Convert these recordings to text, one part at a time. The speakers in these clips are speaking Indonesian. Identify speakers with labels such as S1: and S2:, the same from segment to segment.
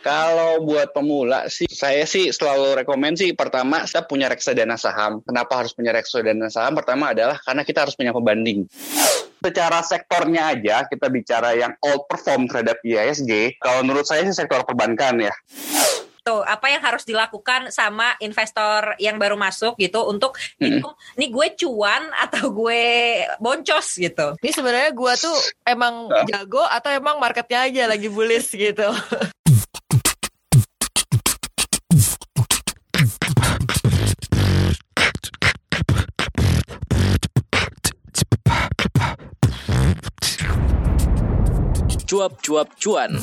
S1: Kalau buat pemula sih, saya sih selalu rekomend sih pertama kita punya reksadana saham. Kenapa harus punya reksadana saham? Pertama adalah karena kita harus punya pembanding. Secara sektornya aja kita bicara yang outperform terhadap IISG. Kalau menurut saya sih sektor perbankan ya.
S2: Tuh, apa yang harus dilakukan sama investor yang baru masuk gitu untuk
S1: Hmm.
S2: hitung, nih gue cuan atau gue boncos gitu.
S3: Ini sebenarnya gua tuh emang jago atau emang marketnya aja lagi bullish gitu.
S4: Cuap-cuap cuan.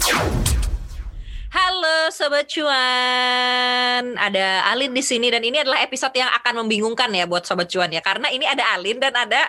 S2: Halo sobat cuan, ada Alin di sini dan ini adalah episode yang akan membingungkan ya buat sobat cuan ya karena ini ada Alin dan ada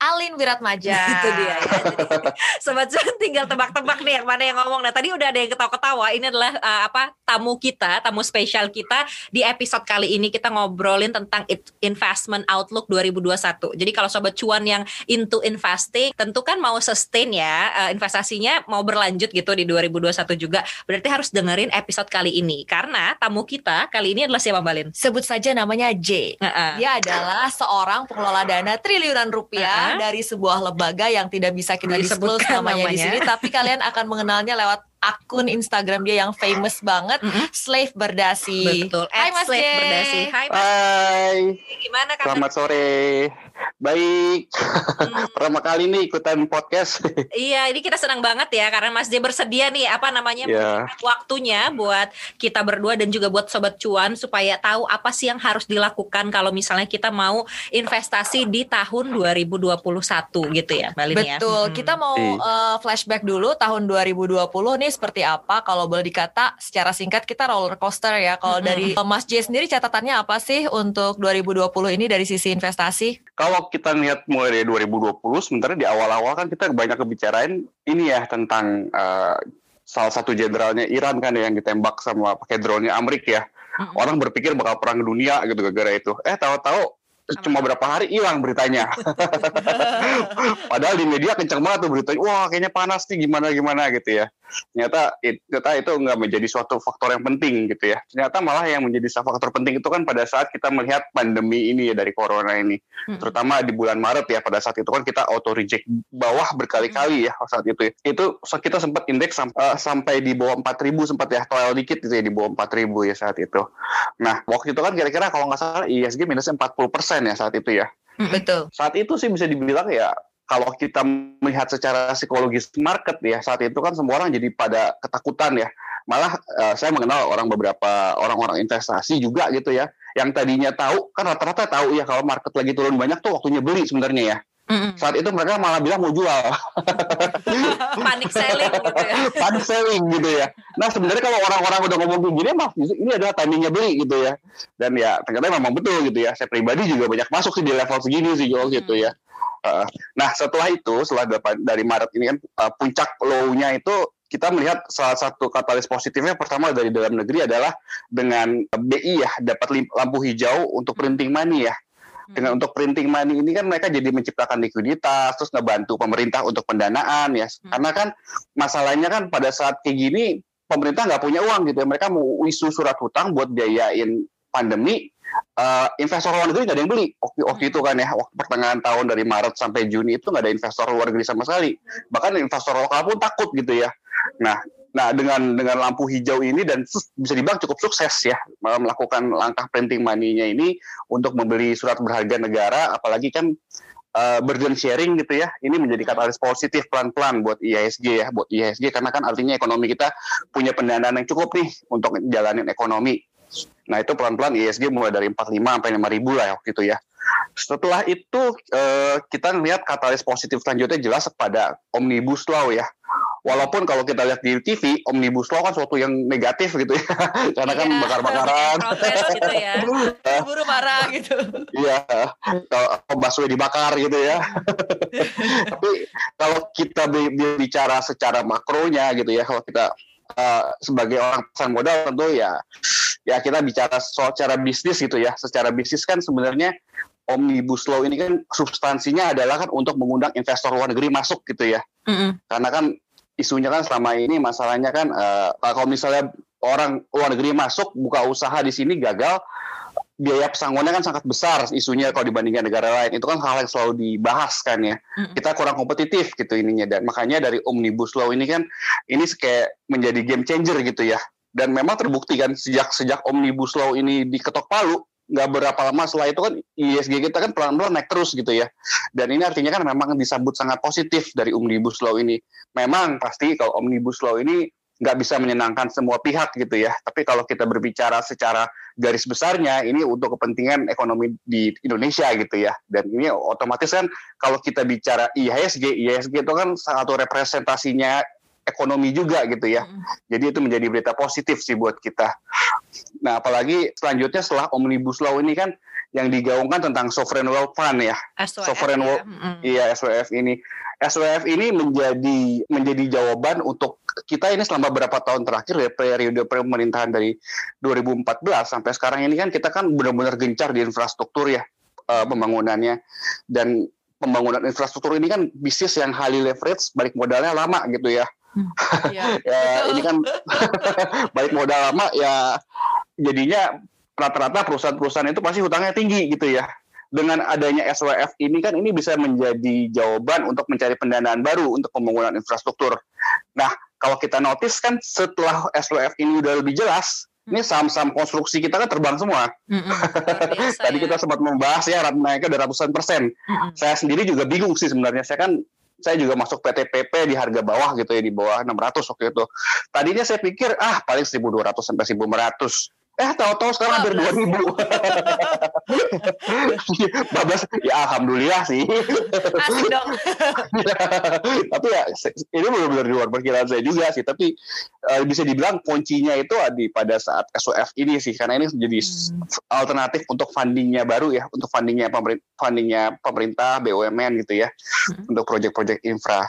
S3: Alin Wiratmaja.
S2: itu dia ya. Jadi, sobat cuan tinggal tebak-tebak nih yang mana yang ngomong. Nah tadi udah ada yang ketawa-ketawa. Ini adalah uh, apa tamu kita, tamu spesial kita di episode kali ini kita ngobrolin tentang investment outlook 2021. Jadi kalau sobat cuan yang into investing, tentu kan mau sustain ya uh, investasinya mau berlanjut gitu di 2021 juga. Berarti harus dengerin episode kali ini karena tamu kita kali ini adalah siapa Balin?
S3: Sebut saja namanya J.
S2: Heeh.
S3: Dia adalah seorang pengelola dana triliunan rupiah
S2: Uh-uh.
S3: dari sebuah lembaga yang tidak bisa kita disclose
S2: Disebutkan
S3: namanya, di
S2: namanya.
S3: sini, tapi kalian akan mengenalnya lewat akun Instagram dia yang famous banget,
S2: Mm-mm.
S3: Slave Berdasi.
S2: Betul.
S3: Hai Mas
S2: Slave
S3: J.
S2: Berdasi. Hai Mas.
S1: Hai,
S2: Gimana kabar?
S1: selamat sore. Baik,
S2: Hmm.
S1: pertama kali nih ikutan podcast.
S2: Iya, ini kita senang banget ya karena Mas J bersedia nih apa namanya
S1: Ya.
S2: waktunya buat kita berdua dan juga buat sobat cuan supaya tahu apa sih yang harus dilakukan kalau misalnya kita mau investasi di tahun 2021 gitu ya, Mbak Lin ya.
S3: Betul.
S2: Hmm.
S3: Kita mau
S1: Iya.
S3: uh, flashback dulu tahun 2020 nih seperti apa? Kalau boleh dikata secara singkat kita roller coaster ya. Kalau
S2: Mm-mm.
S3: dari uh, Mas J sendiri catatannya apa sih untuk 2020 ini dari sisi investasi?
S1: Kalau kita lihat mulai dari 2020, sementara di awal-awal kan kita banyak kebicarain ini ya tentang eh, salah satu jenderalnya Iran kan yang ditembak sama pakai drone-nya Amerika ya.
S2: Mm-mm.
S1: Orang berpikir bakal perang dunia gitu gara-gara itu. Eh tahu-tahu cuma berapa hari hilang beritanya. Padahal di media kencang banget tuh beritanya. Wah kayaknya panas nih gimana gimana gitu ya. Ternyata, it- ternyata itu nggak menjadi suatu faktor yang penting gitu ya. Ternyata malah yang menjadi faktor penting itu kan pada saat kita melihat pandemi ini ya dari corona ini
S2: Mm-mm.
S1: terutama di bulan Maret ya pada saat itu kan kita auto reject bawah berkali-kali ya saat itu ya. itu kita sempat indeks sam- eh, sampai di bawah 4000 sempat ya toel dikit gitu ya di bawah 4000 ya saat itu nah waktu itu kan kira-kira kalau nggak salah ISG minusnya 40% ya saat itu ya
S3: Betul.
S1: saat itu sih bisa dibilang ya kalau kita melihat secara psikologis market ya saat itu kan semua orang jadi pada ketakutan ya. Malah eh, saya mengenal orang beberapa orang-orang investasi juga gitu ya yang tadinya tahu kan rata-rata tahu ya kalau market lagi turun banyak tuh waktunya beli sebenarnya ya.
S2: Mm-mm.
S1: saat itu mereka malah bilang mau jual.
S2: Panik selling gitu ya.
S1: panic selling gitu ya. Nah sebenarnya kalau orang-orang udah ngomong kayak gini mah ini adalah timingnya beli gitu ya. Dan ya ternyata memang betul gitu ya. Saya pribadi juga banyak masuk sih di level segini sih Joel gitu ya Uh, nah setelah itu setelah dari Maret ini kan uh, puncak low-nya itu kita melihat salah satu katalis positifnya pertama dari dalam negeri adalah dengan BI ya dapat lampu hijau untuk printing money ya. Dengan untuk printing money ini kan mereka jadi menciptakan likuiditas terus ngebantu pemerintah untuk pendanaan ya.
S2: Hmm.
S1: karena kan masalahnya kan pada saat kayak gini pemerintah nggak punya uang gitu ya. Mereka mau isu surat hutang buat biayain pandemi eh, investor luar negeri nggak ada yang beli. Waktu, waktu itu kan ya waktu pertengahan tahun dari Maret sampai Juni itu nggak ada investor luar negeri sama sekali. Bahkan investor lokal pun takut gitu ya. Nah nah dengan dengan lampu hijau ini dan bisa dibilang cukup sukses ya melakukan langkah printing money-nya ini untuk membeli surat berharga negara apalagi kan uh, burden sharing gitu ya. Ini menjadi katalis positif pelan-pelan buat IISG ya buat IISG karena kan artinya ekonomi kita punya pendanaan yang cukup nih untuk jalanin ekonomi nah itu pelan-pelan IISG mulai dari 45 sampai 5 ribu lah waktu itu ya setelah itu eh, kita lihat katalis positif selanjutnya jelas pada omnibus law ya walaupun kalau kita lihat di TV omnibus law kan suatu yang negatif gitu ya karena kan
S2: Iya,
S1: bakar-bakaran
S2: protes gitu ya.
S3: Buru marah gitu.
S1: Iya, kalau busway dibakar gitu ya. Tapi kalau kita bi- bi- bicara secara makronya gitu ya, kalau kita uh, sebagai orang pesan modal tentu ya, ya kita bicara soal cara bisnis gitu ya. Secara bisnis kan sebenarnya omnibus law ini kan substansinya adalah kan untuk mengundang investor luar negeri masuk gitu ya.
S2: Mm-mm.
S1: Karena kan isunya kan selama ini masalahnya kan eh, kalau misalnya orang luar negeri masuk buka usaha di sini gagal biaya pesangonnya kan sangat besar isunya kalau dibandingkan negara lain itu kan hal yang selalu dibahas kan ya kita kurang kompetitif gitu ininya dan makanya dari omnibus law ini kan ini kayak menjadi game changer gitu ya dan memang terbukti kan sejak sejak omnibus law ini diketok palu nggak berapa lama setelah itu kan ISG kita kan pelan-pelan naik terus gitu ya. Dan ini artinya kan memang disambut sangat positif dari omnibus law ini. Memang pasti kalau omnibus law ini nggak bisa menyenangkan semua pihak gitu ya. Tapi kalau kita berbicara secara garis besarnya ini untuk kepentingan ekonomi di Indonesia gitu ya. Dan ini otomatis kan kalau kita bicara IHSG IHSG itu kan satu representasinya ekonomi juga gitu ya. Jadi itu menjadi berita positif sih buat kita. Nah apalagi selanjutnya setelah omnibus law ini kan yang digaungkan tentang sovereign wealth fund ya.
S2: SWF
S1: Sovereign
S2: ya.
S1: wealth-. Iya SWF ini. SWF ini menjadi menjadi jawaban untuk kita ini selama beberapa tahun terakhir ya periode pemerintahan dari 2014 sampai sekarang ini kan kita kan benar-benar gencar di infrastruktur ya eh, pembangunannya. Dan pembangunan infrastruktur ini kan bisnis yang highly leverage balik modalnya lama gitu ya
S3: Iya.
S1: ya ini kan balik modal lama ya jadinya rata-rata perusahaan-perusahaan itu pasti hutangnya tinggi gitu ya dengan adanya SWF ini kan ini bisa menjadi jawaban untuk mencari pendanaan baru untuk pembangunan infrastruktur. Nah, kalau kita notice kan setelah SWF ini udah lebih jelas, ini saham-saham konstruksi kita kan terbang semua.
S2: Biasa
S1: Tadi
S2: ya.
S1: kita sempat membahas ya naiknya udah ratusan persen.
S2: Mm-mm.
S1: Saya sendiri juga bingung sih sebenarnya. Saya kan saya juga masuk PTPP di harga bawah gitu ya di bawah 600 waktu itu. Tadinya saya pikir ah paling 1200 sampai 1500. Eh tahu-tahu sekarang hampir 2000. 14 ya alhamdulillah sih.
S3: Asik dong.
S1: tapi ya ini benar-benar di luar perkiraan saya juga sih. Tapi eh, bisa dibilang kuncinya itu di pada saat SOF ini sih karena ini menjadi s- alternatif untuk fundingnya baru ya, untuk fundingnya pemerintah, fundingnya pemerintah BUMN gitu ya,
S2: Hmm.
S1: untuk proyek-proyek infra.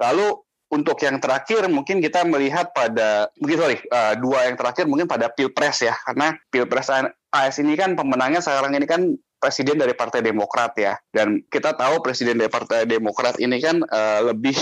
S1: Lalu untuk yang terakhir mungkin kita melihat pada mungkin sorry eh, dua yang terakhir mungkin pada pilpres ya karena pilpres AS ini kan pemenangnya sekarang ini kan presiden dari Partai Demokrat ya dan kita tahu presiden dari Partai Demokrat ini kan eh, lebih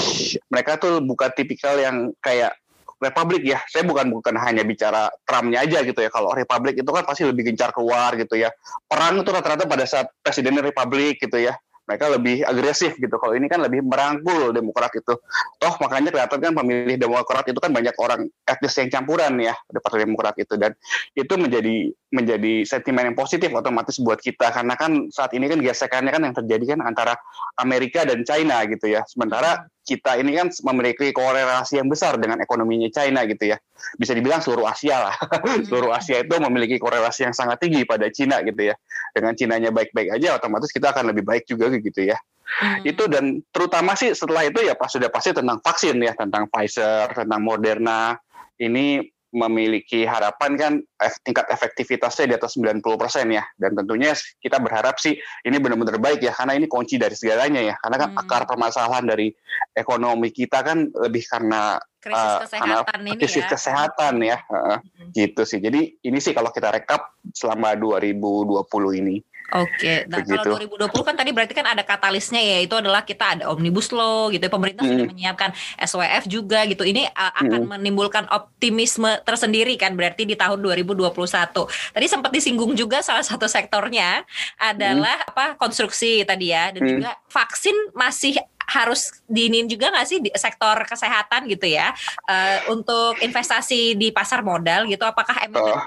S1: mereka tuh bukan tipikal yang kayak Republik ya, saya bukan bukan hanya bicara Trumpnya aja gitu ya. Kalau Republik itu kan pasti lebih gencar keluar gitu ya. Perang itu rata-rata pada saat presidennya Republik gitu ya. Mereka lebih agresif gitu. Kalau ini kan lebih merangkul Demokrat itu. Toh makanya kelihatan kan pemilih Demokrat itu kan banyak orang etnis yang campuran ya di Partai Demokrat itu dan itu menjadi menjadi sentimen yang positif otomatis buat kita karena kan saat ini kan gesekannya kan yang terjadi kan antara Amerika dan China gitu ya. Sementara kita ini kan memiliki korelasi yang besar dengan ekonominya China gitu ya. Bisa dibilang seluruh Asia lah. seluruh Asia itu memiliki korelasi yang sangat tinggi pada Cina gitu ya. Dengan Cinanya baik-baik aja otomatis kita akan lebih baik juga gitu ya.
S2: Hmm.
S1: Itu dan terutama sih setelah itu ya pas sudah pasti tentang vaksin ya, tentang Pfizer, tentang Moderna. Ini memiliki harapan kan tingkat efektivitasnya di atas 90% ya. Dan tentunya kita berharap sih ini benar-benar baik ya karena ini kunci dari segalanya ya. Karena kan
S2: Hmm.
S1: akar permasalahan dari ekonomi kita kan lebih karena
S2: krisis
S1: eh,
S2: kesehatan ini
S1: krisis
S2: ya.
S1: kesehatan ya. Heeh, gitu sih. Jadi ini sih kalau kita rekap selama 2020 ini.
S2: Oke, nah
S1: Begitu.
S2: kalau 2020 kan tadi berarti kan ada katalisnya ya, itu adalah kita ada omnibus law gitu, ya. pemerintah sudah
S1: Mm.
S2: menyiapkan SWF juga gitu. Ini uh, akan menimbulkan optimisme tersendiri kan berarti di tahun 2021. Tadi sempat disinggung juga salah satu sektornya adalah apa konstruksi tadi ya, dan
S1: Mm.
S2: juga vaksin masih harus diinin juga nggak sih di sektor kesehatan gitu ya eh, untuk investasi di pasar modal gitu apakah emang
S1: Oh.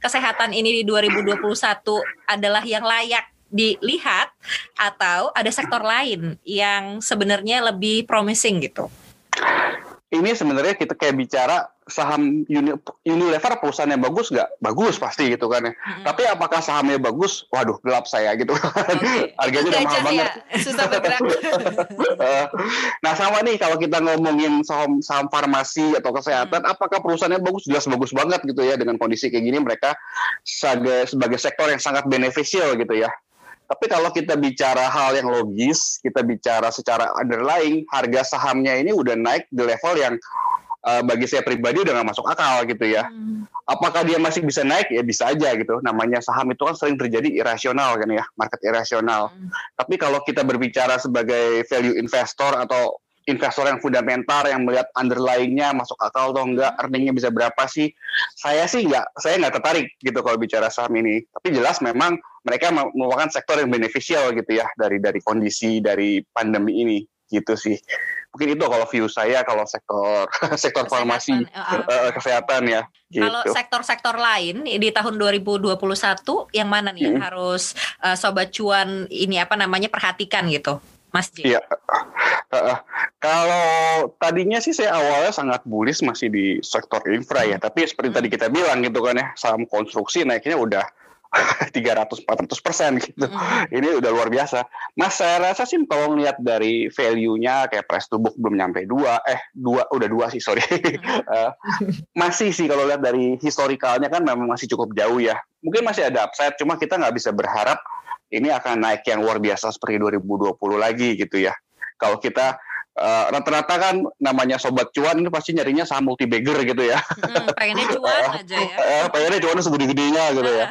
S2: kesehatan ini di 2021 adalah yang layak dilihat atau ada sektor lain yang sebenarnya lebih promising gitu.
S1: Ini sebenarnya kita kayak bicara saham Uni- Unilever perusahaan yang bagus nggak? Bagus pasti gitu kan ya.
S2: Mm-mm.
S1: Tapi apakah sahamnya bagus? Waduh gelap saya gitu.
S2: Oke.
S1: Harganya udah mahal banget.
S3: ya, susah bergerak.
S1: Eh, nah sama nih kalau kita ngomongin saham saham farmasi atau kesehatan, apakah perusahaannya bagus? Jelas bagus banget gitu ya dengan kondisi kayak gini mereka sebagai sebagai sektor yang sangat beneficial gitu ya. Tapi kalau kita bicara hal yang logis, kita bicara secara underlying, harga sahamnya ini udah naik di level yang eh, bagi saya pribadi udah nggak masuk akal gitu ya.
S2: Hmm.
S1: Apakah dia masih bisa naik? Ya bisa aja gitu. Namanya saham itu kan sering terjadi irasional kan ya, market irasional.
S2: Hmm.
S1: Tapi kalau kita berbicara sebagai value investor atau investor yang fundamental yang melihat underlyingnya masuk akal atau enggak earningnya bisa berapa sih saya sih nggak saya nggak tertarik gitu kalau bicara saham ini tapi jelas memang mereka merupakan sektor yang beneficial gitu ya dari dari kondisi dari pandemi ini gitu sih mungkin itu kalau view saya kalau sektor sektor farmasi uh, kesehatan ya gitu.
S2: kalau sektor-sektor lain di tahun 2021 yang mana nih hmm. yang harus uh, sobat cuan ini apa namanya perhatikan gitu Mas J.
S1: Iya. Uh, uh, kalau tadinya sih saya awalnya sangat bullish masih di sektor infra ya, tapi seperti hmm. tadi kita bilang gitu kan ya, saham konstruksi naiknya udah 300-400 persen gitu. Mm. Ini udah luar biasa. Mas saya rasa sih kalau ngeliat dari value-nya kayak price to book belum nyampe dua, eh dua udah dua sih sorry. Mm. uh, masih sih kalau lihat dari historikalnya kan memang masih cukup jauh ya. Mungkin masih ada upside, cuma kita nggak bisa berharap ini akan naik yang luar biasa seperti 2020 lagi gitu ya. Kalau kita uh, rata-rata kan namanya sobat cuan ini pasti nyarinya saham multi bagger gitu ya.
S2: Hmm, pengennya cuan aja ya.
S1: Uh, pengennya cuan segede-gedenya gitu ya.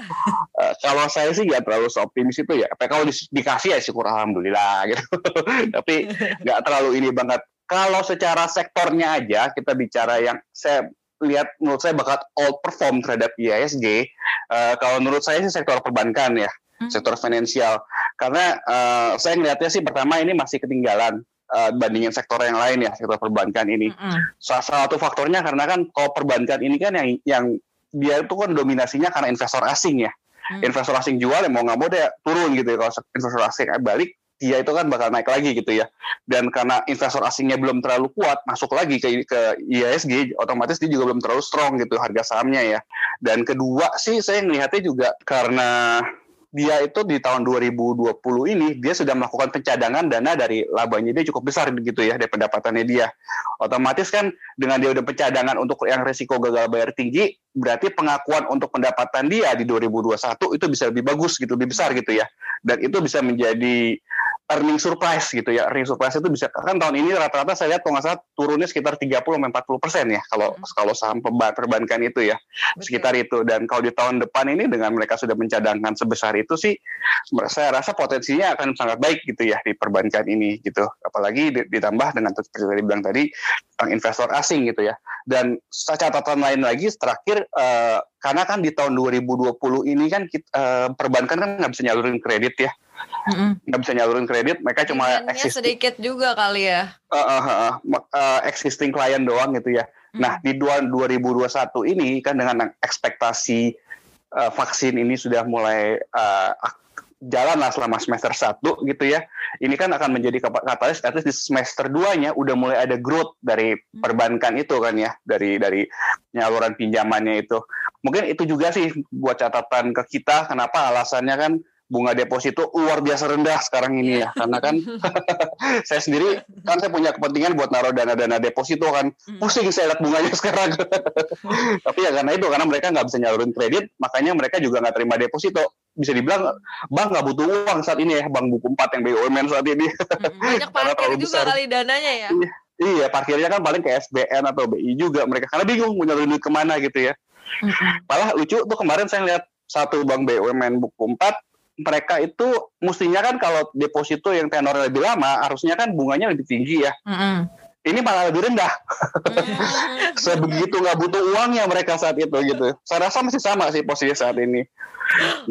S1: Uh, kalau saya sih nggak terlalu optimis itu ya. Tapi kalau di, dikasih ya syukur alhamdulillah gitu. Tapi nggak terlalu ini banget. Kalau secara sektornya aja kita bicara yang saya lihat menurut saya bakal perform terhadap IISG. Uh, kalau menurut saya sih sektor perbankan ya hmm. sektor finansial. Karena uh, saya melihatnya sih pertama ini masih ketinggalan uh, bandingin sektor yang lain ya, sektor perbankan ini. Hmm. Salah satu faktornya karena kan kalau perbankan ini kan yang yang dia itu kan dominasinya karena investor asing ya. Hmm. Investor asing jual ya mau nggak mau dia turun gitu ya. Kalau investor asing balik dia itu kan bakal naik lagi gitu ya. Dan karena investor asingnya belum terlalu kuat masuk lagi ke ke IISG, otomatis dia juga belum terlalu strong gitu harga sahamnya ya. Dan kedua sih saya melihatnya juga karena dia itu di tahun 2020 ini dia sudah melakukan pencadangan dana dari labanya dia cukup besar gitu ya dari pendapatannya dia. Otomatis kan dengan dia udah pencadangan untuk yang resiko gagal bayar tinggi, berarti pengakuan untuk pendapatan dia di 2021 itu bisa lebih bagus gitu, lebih besar gitu ya. Dan itu bisa menjadi earning surprise gitu ya. Earning surprise itu bisa kan tahun ini rata-rata saya lihat kalau nggak salah turunnya sekitar 30 sampai 40 persen ya kalau hmm. kalau saham perbankan itu ya Betul. sekitar itu. Dan kalau di tahun depan ini dengan mereka sudah mencadangkan sebesar itu sih, saya rasa potensinya akan sangat baik gitu ya di perbankan ini gitu. Apalagi ditambah dengan seperti tadi bilang tadi investor asing gitu ya. Dan catatan lain lagi terakhir uh, karena kan di tahun 2020 ini kan kita, uh, perbankan kan nggak bisa nyalurin kredit ya. Nggak bisa nyalurin kredit mereka cuma
S3: existing, sedikit juga kali ya. Uh,
S1: uh, uh, uh, existing klien doang gitu ya. Mm-hmm. nah di 2021 ini kan dengan ekspektasi uh, vaksin ini sudah mulai uh, jalan lah selama semester satu gitu ya. Ini kan akan menjadi katalis at least di semester 2-nya udah mulai ada growth dari mm. perbankan itu kan ya, dari dari penyaluran pinjamannya itu. Mungkin itu juga sih buat catatan ke kita kenapa alasannya kan bunga deposito luar biasa rendah sekarang ini ya karena kan saya sendiri kan saya punya kepentingan buat naruh dana-dana deposito kan hmm. pusing saya lihat bunganya sekarang tapi ya karena itu karena mereka nggak bisa nyalurin kredit makanya mereka juga nggak terima deposito bisa dibilang bank nggak butuh uang saat ini ya bank buku empat yang BUMN saat ini
S3: hmm, banyak parkir juga besar. kali dananya ya
S1: iya, iya parkirnya kan paling ke SBN atau BI juga mereka karena bingung mau nyalurin duit ke mana gitu ya hmm. malah lucu tuh kemarin saya lihat satu bank BUMN buku empat mereka itu mestinya kan kalau deposito yang tenor lebih lama harusnya kan bunganya lebih tinggi ya. Mm-hmm. Ini malah lebih rendah. Mm-hmm. Sebegitu nggak butuh uangnya mereka saat itu gitu. Saya rasa masih sama sih posisi saat ini.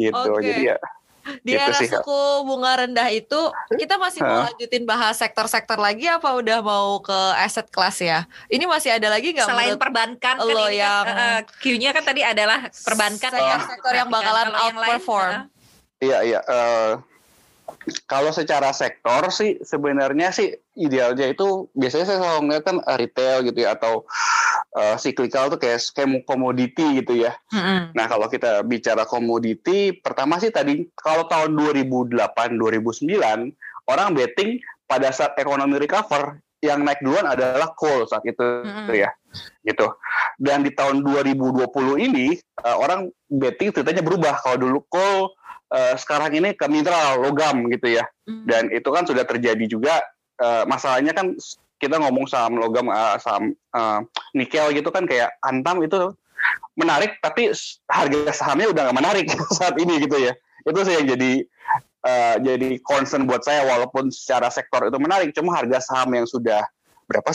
S1: Gitu. Okay. Jadi ya
S3: di gitu era sih, suku bunga rendah itu kita masih mau lanjutin bahas sektor-sektor lagi apa udah mau ke aset kelas ya? Ini masih ada lagi nggak?
S2: Selain perbankan kan
S3: lo ini yang
S2: kan, uh, Q-nya kan tadi adalah perbankan
S3: sektor, ya. sektor yang bakalan outperform.
S1: Iya iya. Uh, kalau secara sektor sih sebenarnya sih idealnya itu biasanya saya selalu ngeliat kan eh, retail gitu ya atau uh, cyclical tuh kayak kayak komoditi gitu ya. Mm-hmm. Nah kalau kita bicara komoditi, pertama sih tadi kalau tahun 2008 2009 orang betting pada saat ekonomi recover yang naik duluan adalah coal saat itu mm-hmm. ya gitu dan di tahun 2020 ini uh, orang betting ceritanya berubah kalau dulu coal uh, sekarang ini ke mineral logam gitu ya mm. dan itu kan sudah terjadi juga uh, masalahnya kan kita ngomong saham logam uh, saham uh, nikel gitu kan kayak antam itu menarik tapi harga sahamnya udah nggak menarik saat ini gitu ya itu sih yang jadi uh, jadi concern buat saya walaupun secara sektor itu menarik cuma harga saham yang sudah berapa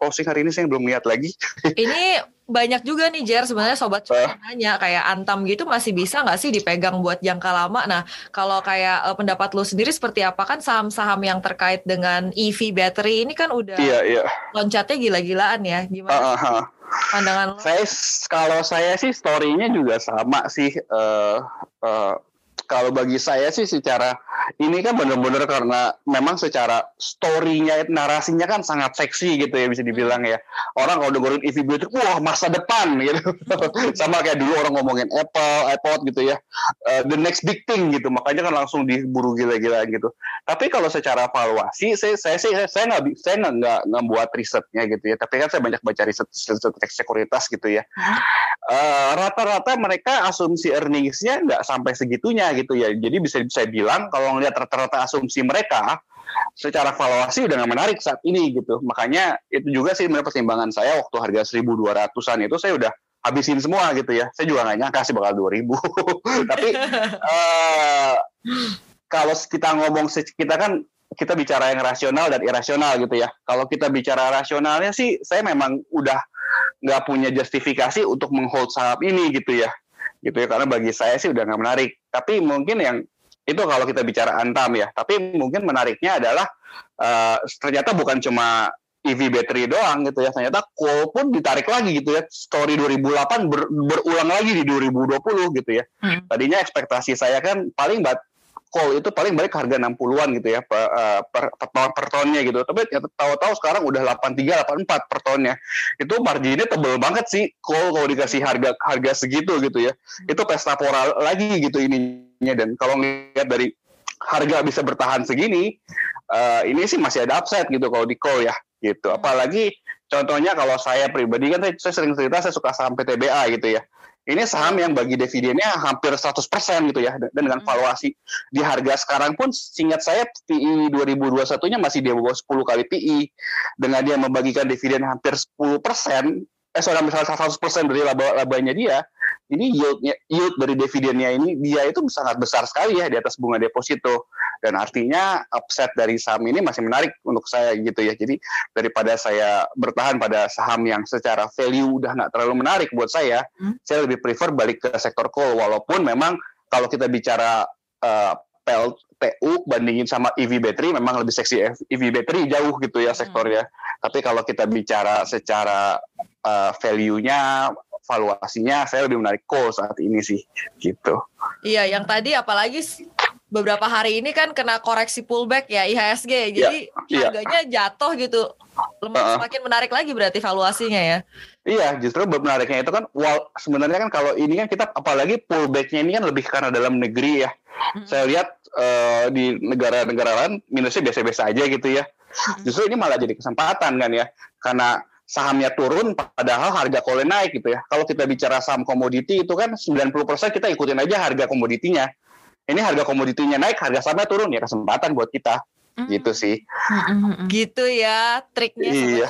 S1: closing hari ini saya belum lihat lagi.
S3: Ini banyak juga nih Jer sebenarnya sobat cuan uh. nanya kayak Antam gitu masih bisa nggak sih dipegang buat jangka lama? Nah kalau kayak uh, pendapat lu sendiri seperti apa kan saham-saham yang terkait dengan EV battery ini kan udah
S1: iya, iya.
S3: loncatnya gila-gilaan ya gimana? Uh, uh, uh. Pandangan
S1: lo? Saya kalau saya sih story-nya juga sama sih. Uh, uh, kalau bagi saya sih secara ini kan benar-benar karena memang secara story-nya narasinya kan sangat seksi gitu ya bisa dibilang ya. Orang kalau dengerin EV itu wah masa depan gitu. Sama kayak dulu orang ngomongin Apple iPod gitu ya. Uh, the next big thing gitu makanya kan langsung diburu gila-gila gitu. Tapi kalau secara valuasi saya saya sih saya nggak saya nggak nggak buat risetnya gitu ya. Tapi kan saya banyak baca riset, riset sekuritas gitu ya. Uh, rata-rata mereka asumsi earningsnya nggak sampai segitunya gitu ya. Jadi bisa saya bilang kalau ngelihat rata-rata asumsi mereka secara valuasi udah nggak menarik saat ini gitu. Makanya itu juga sih menurut pertimbangan saya waktu harga 1.200-an itu saya udah habisin semua gitu ya. Saya juga nggak nyangka sih bakal 2.000. Tapi uh, kalau kita ngomong kita kan kita bicara yang rasional dan irasional gitu ya. Kalau kita bicara rasionalnya sih, saya memang udah nggak punya justifikasi untuk menghold saham ini gitu ya gitu ya karena bagi saya sih udah nggak menarik tapi mungkin yang itu kalau kita bicara antam ya. Tapi mungkin menariknya adalah uh, ternyata bukan cuma EV battery doang gitu ya. Ternyata coal pun ditarik lagi gitu ya. Story 2008 ber, berulang lagi di 2020 gitu ya. Hmm. tadinya ekspektasi saya kan paling bat call itu paling balik harga 60-an gitu ya per, uh, per, per, per tonnya gitu. Tapi ya, tahu-tahu sekarang udah 83 84 per tonnya. Itu marginnya tebel banget sih call kalau dikasih harga harga segitu gitu ya. Itu pesta pora lagi gitu ininya dan kalau ngeliat dari harga bisa bertahan segini uh, ini sih masih ada upside gitu kalau di call ya gitu. Apalagi contohnya kalau saya pribadi kan saya sering cerita saya suka saham PTBA gitu ya ini saham yang bagi dividennya hampir 100% gitu ya. Dan dengan hmm. valuasi di harga sekarang pun singkat saya PI 2021-nya masih di bawah 10 kali PI dengan dia membagikan dividen hampir 10% eh sorry misalnya 100% dari laba labanya dia ini yieldnya yield dari dividennya ini dia itu sangat besar sekali ya di atas bunga deposito dan artinya upset dari saham ini masih menarik untuk saya gitu ya jadi daripada saya bertahan pada saham yang secara value udah nggak terlalu menarik buat saya hmm. saya lebih prefer balik ke sektor coal walaupun memang kalau kita bicara uh, PLTU bandingin sama EV battery memang lebih seksi EV battery jauh gitu ya sektornya. Hmm. Tapi kalau kita bicara secara uh, value-nya valuasinya saya lebih menarik coal saat ini sih gitu.
S3: Iya, yang tadi apalagi beberapa hari ini kan kena koreksi pullback ya IHSG, ya. jadi ya, harganya ya. jatuh gitu. uh, semakin menarik lagi berarti valuasinya ya.
S1: Iya, justru menariknya itu kan wal, sebenarnya kan kalau ini kan kita apalagi pullbacknya ini kan lebih karena dalam negeri ya. Hmm. Saya lihat uh, di negara-negara lain minusnya biasa-biasa aja gitu ya. Hmm. Justru ini malah jadi kesempatan kan ya. Karena sahamnya turun padahal harga kole naik gitu ya. Kalau kita bicara saham komoditi itu kan 90% kita ikutin aja harga komoditinya. Ini harga komoditinya naik, harga sahamnya turun ya kesempatan buat kita. Mm. gitu sih.
S3: Gitu ya triknya
S1: iya.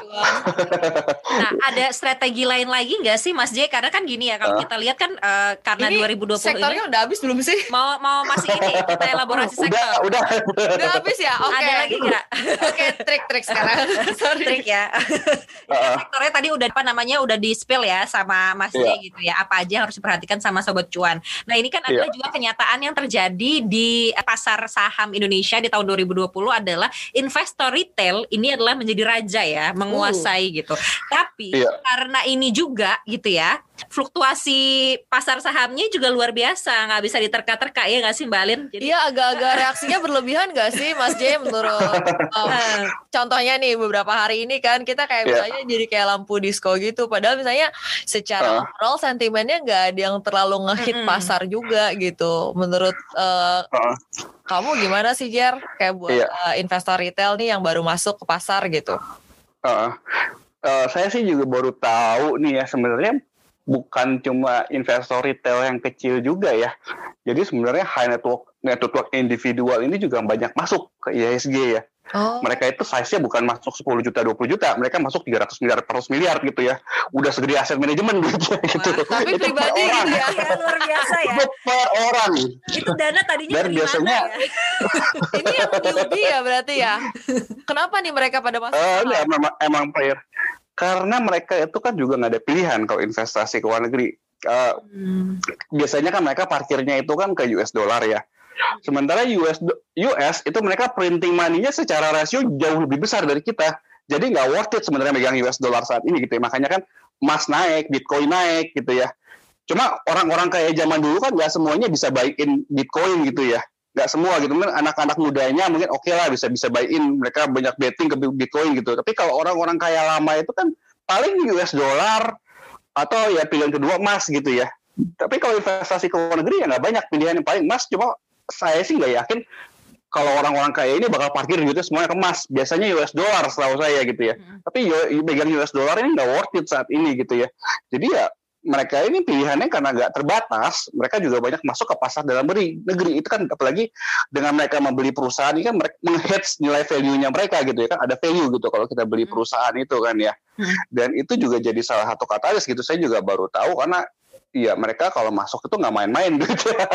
S2: nah ada strategi lain lagi nggak sih Mas J? Karena kan gini ya kalau uh. kita lihat kan uh, karena ini 2020
S3: sektornya
S2: ini
S3: udah habis belum sih?
S2: Mau mau masih ini kita elaborasi sektor.
S1: Udah
S3: udah. udah habis ya. Oke.
S2: Okay. Ada lagi nggak?
S3: Oke okay, trik-trik sekarang. Sorry.
S2: Trik ya. uh. sektornya tadi udah apa namanya udah di spill ya sama Mas yeah. J iya. gitu ya. Apa aja yang harus diperhatikan sama sobat cuan. Nah ini kan adalah yeah. juga kenyataan yang terjadi di pasar saham Indonesia di tahun 2020 adalah investor retail ini adalah menjadi raja ya, menguasai uh. gitu. Tapi iya. karena ini juga gitu ya, fluktuasi pasar sahamnya juga luar biasa, nggak bisa diterka-terka ya nggak sih Mbak Alin?
S3: Jadi Iya agak-agak reaksinya berlebihan nggak sih Mas J menurut oh, contohnya nih beberapa hari ini kan kita kayak yeah. misalnya jadi kayak lampu disco gitu, padahal misalnya secara uh. overall sentimennya nggak ada yang terlalu ngehit mm -hmm. pasar juga gitu. Menurut uh, uh. kamu gimana sih Jer? Kayak buat yeah. uh, investor retail nih yang baru masuk ke pasar gitu?
S1: Uh. Uh, saya sih juga baru tahu nih ya sebenarnya bukan cuma investor retail yang kecil juga ya. Jadi sebenarnya high network network individual ini juga banyak masuk ke IHSG ya. Oh. Mereka itu size-nya bukan masuk 10 juta, 20 juta, mereka masuk 300 miliar, 400 miliar gitu ya. Udah segede aset manajemen gitu. Wah, gitu.
S3: Tapi itu pribadi gitu ya.
S2: ya. Luar biasa ya.
S1: Itu per orang.
S2: Itu dana tadinya
S1: Dan biasanya
S2: ya?
S3: Ini yang newbie ya berarti ya. Kenapa nih mereka pada masuk?
S1: Uh, ya, memang emang player. Karena mereka itu kan juga nggak ada pilihan kalau investasi ke luar negeri. Uh, hmm. Biasanya kan mereka parkirnya itu kan ke US dollar ya. Sementara US US itu mereka printing money-nya secara rasio jauh lebih besar dari kita. Jadi nggak worth it sebenarnya megang US dollar saat ini gitu ya. Makanya kan emas naik, Bitcoin naik gitu ya. Cuma orang-orang kayak zaman dulu kan nggak semuanya bisa buy in Bitcoin gitu ya. Nggak semua gitu. Mungkin anak-anak mudanya mungkin oke okay lah bisa bisa buy in. Mereka banyak betting ke Bitcoin gitu. Tapi kalau orang-orang kaya lama itu kan paling US dollar atau ya pilihan kedua emas gitu ya. Tapi kalau investasi ke luar negeri ya nggak banyak pilihan yang paling emas cuma saya sih nggak yakin kalau orang-orang kaya ini bakal parkir gitu semuanya kemas. Biasanya US dollar setahu saya gitu ya. Hmm. Tapi pegang US dollar ini nggak worth it saat ini gitu ya. Jadi ya mereka ini pilihannya karena nggak terbatas, mereka juga banyak masuk ke pasar dalam negeri. Negeri itu kan apalagi dengan mereka membeli perusahaan ini kan mereka menghedge nilai value-nya mereka gitu ya kan ada value gitu kalau kita beli hmm. perusahaan itu kan ya. Hmm. Dan itu juga jadi salah satu katalis gitu. Saya juga baru tahu karena Iya mereka kalau masuk itu nggak main-main gitu ya.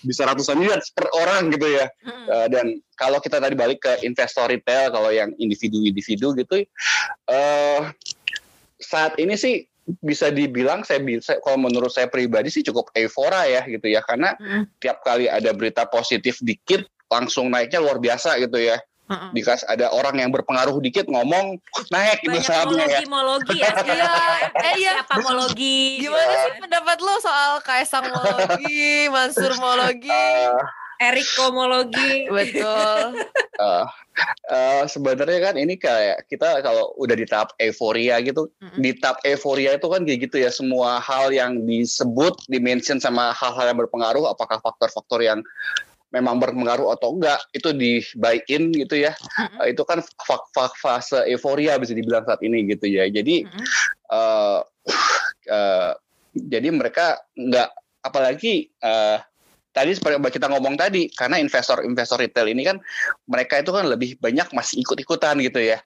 S1: bisa ratusan miliar per orang gitu ya hmm. uh, dan kalau kita tadi balik ke investor retail kalau yang individu-individu gitu uh, saat ini sih bisa dibilang saya bisa kalau menurut saya pribadi sih cukup euforia ya gitu ya karena hmm. tiap kali ada berita positif dikit langsung naiknya luar biasa gitu ya uh Dikas ada orang yang berpengaruh dikit ngomong naik
S2: itu sahamnya ya. Mologi ya.
S3: Iya. eh iya.
S2: Siapa mologi?
S3: Gimana sih pendapat lo soal Kaisang mologi, Mansur mologi? Uh,
S2: Eriko mologi.
S3: Betul.
S1: Uh, uh, sebenarnya kan ini kayak kita kalau udah di tahap euforia gitu, mm-hmm. di tahap euforia itu kan kayak gitu ya semua hal yang disebut, dimention sama hal-hal yang berpengaruh, apakah faktor-faktor yang memang berpengaruh atau enggak itu dibaikin gitu ya mm-hmm. itu kan fase euforia bisa dibilang saat ini gitu ya jadi mm-hmm. uh, uh, jadi mereka enggak apalagi uh, tadi seperti kita ngomong tadi karena investor-investor retail ini kan mereka itu kan lebih banyak masih ikut-ikutan gitu ya.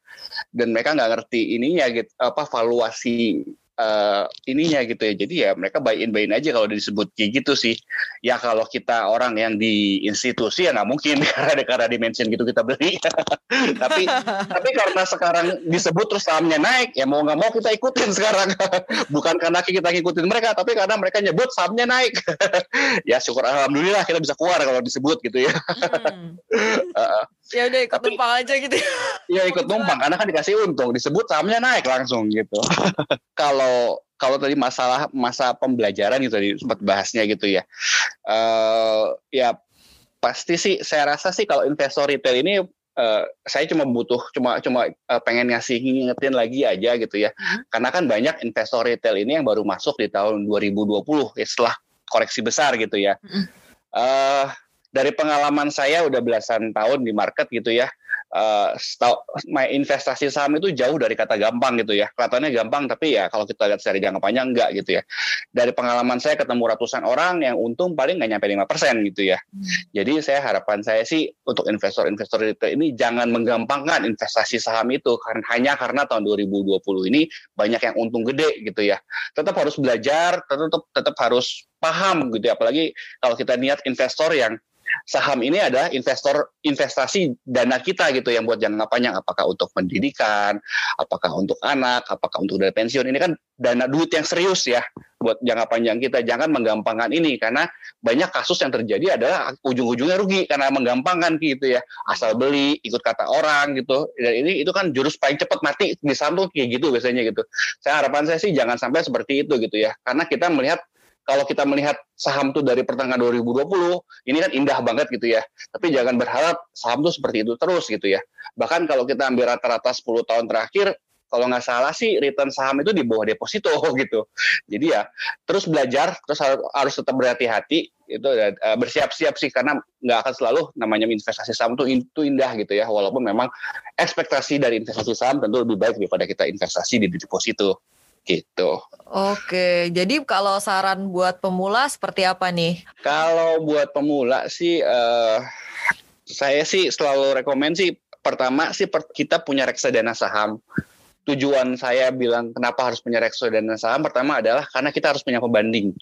S1: Dan mereka nggak ngerti ininya gitu apa valuasi uh, ininya gitu ya. Jadi ya mereka buy in buy in aja kalau disebut kayak gitu sih. Ya kalau kita orang yang di institusi ya nggak mungkin karena karena dimension gitu kita beli. tapi tapi karena sekarang disebut terus sahamnya naik ya mau nggak mau kita ikutin sekarang. Bukan karena kita ngikutin mereka tapi karena mereka nyebut sahamnya naik. ya syukur alhamdulillah kita bisa keluar kalau disebut gitu ya. hmm.
S3: uh, ya udah ikut tapi, numpang aja gitu.
S1: ya ikut numpang karena kan dikasih untung disebut sahamnya naik langsung gitu. kalau kalau tadi masalah masa pembelajaran gitu tadi sempat bahasnya gitu ya. Uh, ya pasti sih saya rasa sih kalau investor retail ini uh, saya cuma butuh cuma cuma uh, pengen ngasih ngingetin lagi aja gitu ya. Hmm. Karena kan banyak investor retail ini yang baru masuk di tahun 2020 ya, setelah koreksi besar gitu ya. Hmm. Uh, dari pengalaman saya udah belasan tahun di market gitu ya uh, investasi saham itu jauh dari kata gampang gitu ya. Kelihatannya gampang tapi ya kalau kita lihat secara jangka panjang enggak gitu ya. Dari pengalaman saya ketemu ratusan orang yang untung paling nggak nyampe 5% gitu ya. Hmm. Jadi saya harapan saya sih untuk investor-investor retail ini jangan menggampangkan investasi saham itu karena hanya karena tahun 2020 ini banyak yang untung gede gitu ya. Tetap harus belajar, tetap tetap harus paham gitu ya. Apalagi kalau kita niat investor yang saham ini adalah investor investasi dana kita gitu yang buat jangka panjang apakah untuk pendidikan, apakah untuk anak, apakah untuk dana pensiun. Ini kan dana duit yang serius ya buat jangka panjang kita. Jangan menggampangkan ini karena banyak kasus yang terjadi adalah ujung-ujungnya rugi karena menggampangkan gitu ya. Asal beli, ikut kata orang gitu. Dan ini itu kan jurus paling cepat mati di kayak gitu biasanya gitu. Saya harapan saya sih jangan sampai seperti itu gitu ya. Karena kita melihat kalau kita melihat saham tuh dari pertengahan 2020, ini kan indah banget gitu ya. Tapi jangan berharap saham tuh seperti itu terus gitu ya. Bahkan kalau kita ambil rata-rata 10 tahun terakhir, kalau nggak salah sih return saham itu di bawah deposito gitu. Jadi ya terus belajar, terus harus tetap berhati-hati itu uh, bersiap-siap sih karena nggak akan selalu namanya investasi saham itu itu indah gitu ya. Walaupun memang ekspektasi dari investasi saham tentu lebih baik daripada kita investasi di deposito gitu.
S3: Oke, jadi kalau saran buat pemula seperti apa nih?
S1: Kalau buat pemula sih, uh, saya sih selalu rekomend sih pertama sih per, kita punya reksadana saham. Tujuan saya bilang kenapa harus punya reksadana saham pertama adalah karena kita harus punya pembanding.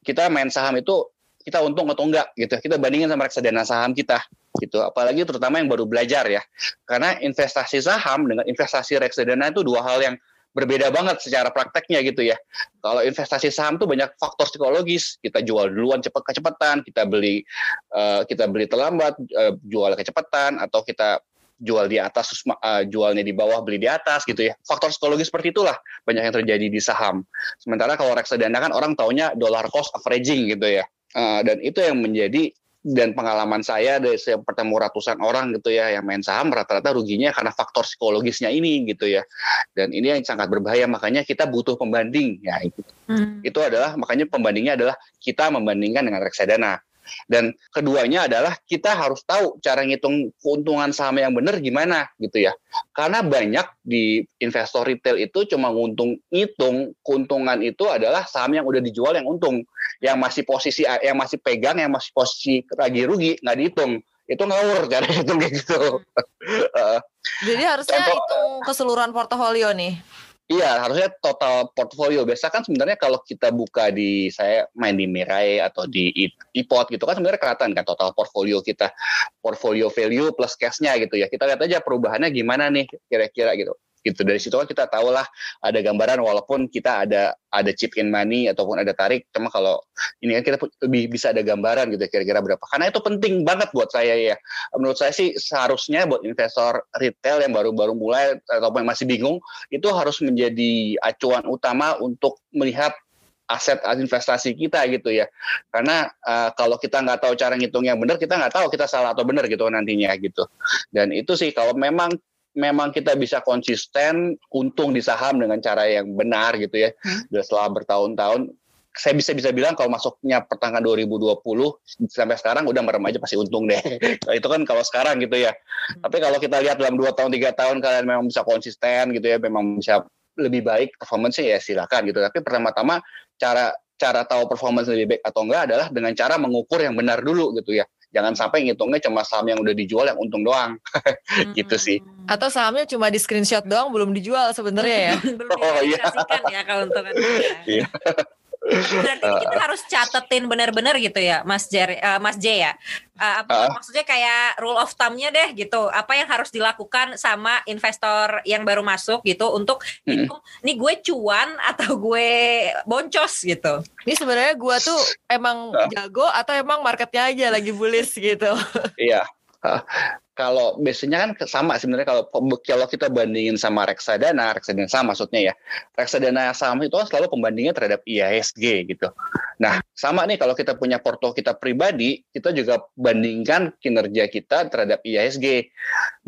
S1: Kita main saham itu kita untung atau enggak gitu. Kita bandingin sama reksadana saham kita gitu. Apalagi terutama yang baru belajar ya. Karena investasi saham dengan investasi reksadana itu dua hal yang berbeda banget secara prakteknya gitu ya. Kalau investasi saham tuh banyak faktor psikologis. Kita jual duluan cepat kecepatan, kita beli uh, kita beli terlambat, uh, jual kecepatan atau kita jual di atas uh, jualnya di bawah beli di atas gitu ya faktor psikologis seperti itulah banyak yang terjadi di saham sementara kalau reksadana kan orang taunya dollar cost averaging gitu ya uh, dan itu yang menjadi dan pengalaman saya dari saya bertemu ratusan orang gitu ya yang main saham rata-rata ruginya karena faktor psikologisnya ini gitu ya. Dan ini yang sangat berbahaya makanya kita butuh pembanding. Ya itu. Hmm. itu adalah makanya pembandingnya adalah kita membandingkan dengan reksadana dan keduanya adalah kita harus tahu cara ngitung keuntungan saham yang benar gimana gitu ya. Karena banyak di investor retail itu cuma nguntung ngitung keuntungan itu adalah saham yang udah dijual yang untung. Yang masih posisi yang masih pegang yang masih posisi lagi rugi nggak dihitung itu ngawur cara hitung kayak gitu.
S3: Jadi harusnya hitung keseluruhan portofolio nih.
S1: Iya, harusnya total portfolio. Biasa kan sebenarnya kalau kita buka di saya main di Mirai atau di iPod gitu kan sebenarnya kelihatan kan total portfolio kita, portfolio value plus cashnya gitu ya. Kita lihat aja perubahannya gimana nih kira-kira gitu gitu. Dari situ kan kita tahu lah ada gambaran walaupun kita ada ada chip in money ataupun ada tarik cuma kalau ini kan kita lebih bisa ada gambaran gitu kira-kira berapa. Karena itu penting banget buat saya ya. Menurut saya sih seharusnya buat investor retail yang baru-baru mulai ataupun yang masih bingung itu harus menjadi acuan utama untuk melihat aset investasi kita gitu ya. Karena uh, kalau kita nggak tahu cara ngitung yang benar kita nggak tahu kita salah atau benar gitu nantinya gitu. Dan itu sih kalau memang memang kita bisa konsisten untung di saham dengan cara yang benar gitu ya. Hmm. Setelah bertahun-tahun saya bisa bisa bilang kalau masuknya pertengahan 2020 sampai sekarang udah merem aja pasti untung deh. itu kan kalau sekarang gitu ya. Hmm. Tapi kalau kita lihat dalam dua tahun tiga tahun kalian memang bisa konsisten gitu ya, memang bisa lebih baik performance ya silakan gitu. Tapi pertama-tama cara cara tahu performance lebih baik atau enggak adalah dengan cara mengukur yang benar dulu gitu ya jangan sampai ngitungnya cuma saham yang udah dijual yang untung doang. Gitu sih.
S3: Atau sahamnya cuma di screenshot doang belum dijual sebenarnya ya.
S2: Belum oh iya. Ya keuntungan iya Berarti uh, kita harus catetin benar-benar gitu ya, Mas Jer, uh, Mas J ya. Uh, apa, uh, maksudnya kayak rule of thumb-nya deh gitu. Apa yang harus dilakukan sama investor yang baru masuk gitu untuk uh, ini gue cuan atau gue boncos gitu.
S3: Ini sebenarnya gue tuh emang uh, jago atau emang marketnya aja lagi bullish gitu.
S1: Iya. Uh, kalau biasanya kan sama sebenarnya kalau kalau kita bandingin sama reksadana, reksadana saham maksudnya ya. Reksadana saham itu kan selalu pembandingnya terhadap IHSG gitu. Nah, sama nih kalau kita punya porto kita pribadi, kita juga bandingkan kinerja kita terhadap IHSG.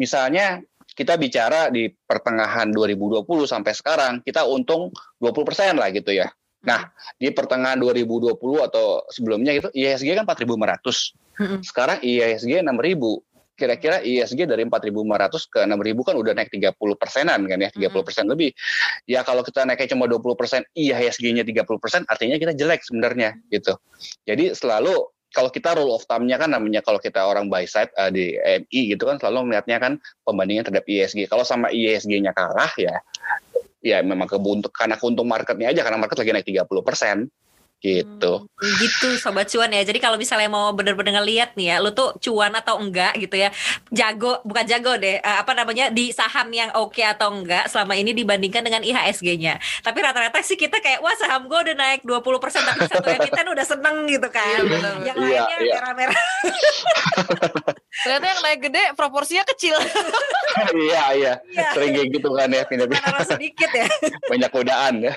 S1: Misalnya kita bicara di pertengahan 2020 sampai sekarang, kita untung 20% lah gitu ya. Nah, di pertengahan 2020 atau sebelumnya itu IHSG kan 4.500. Sekarang IHSG 6.000 kira-kira ISG dari 4.500 ke 6.000 kan udah naik 30 persenan kan ya, 30 persen hmm. lebih. Ya kalau kita naiknya cuma 20 persen, IHSG-nya 30 persen, artinya kita jelek sebenarnya gitu. Jadi selalu kalau kita rule of thumb-nya kan namanya kalau kita orang buy side uh, di MI gitu kan selalu melihatnya kan pembandingan terhadap ISG. Kalau sama ISG-nya kalah ya ya memang kebuntuk karena keuntung marketnya aja karena market lagi naik 30 persen gitu.
S2: Hmm, gitu sobat cuan ya. Jadi kalau misalnya mau bener-bener ngeliat nih ya, lu tuh cuan atau enggak gitu ya. Jago bukan jago deh, uh, apa namanya di saham yang oke okay atau enggak selama ini dibandingkan dengan IHSG-nya. Tapi rata-rata sih kita kayak wah saham gue udah naik 20% tapi satu emiten udah seneng gitu kan. Iya, yang iya, lainnya iya. merah-merah.
S3: Ternyata yang naik gede proporsinya kecil.
S1: iya, iya, iya. Sering kayak gitu kan ya pindah-pindah.
S2: sedikit ya.
S1: Banyak godaan ya.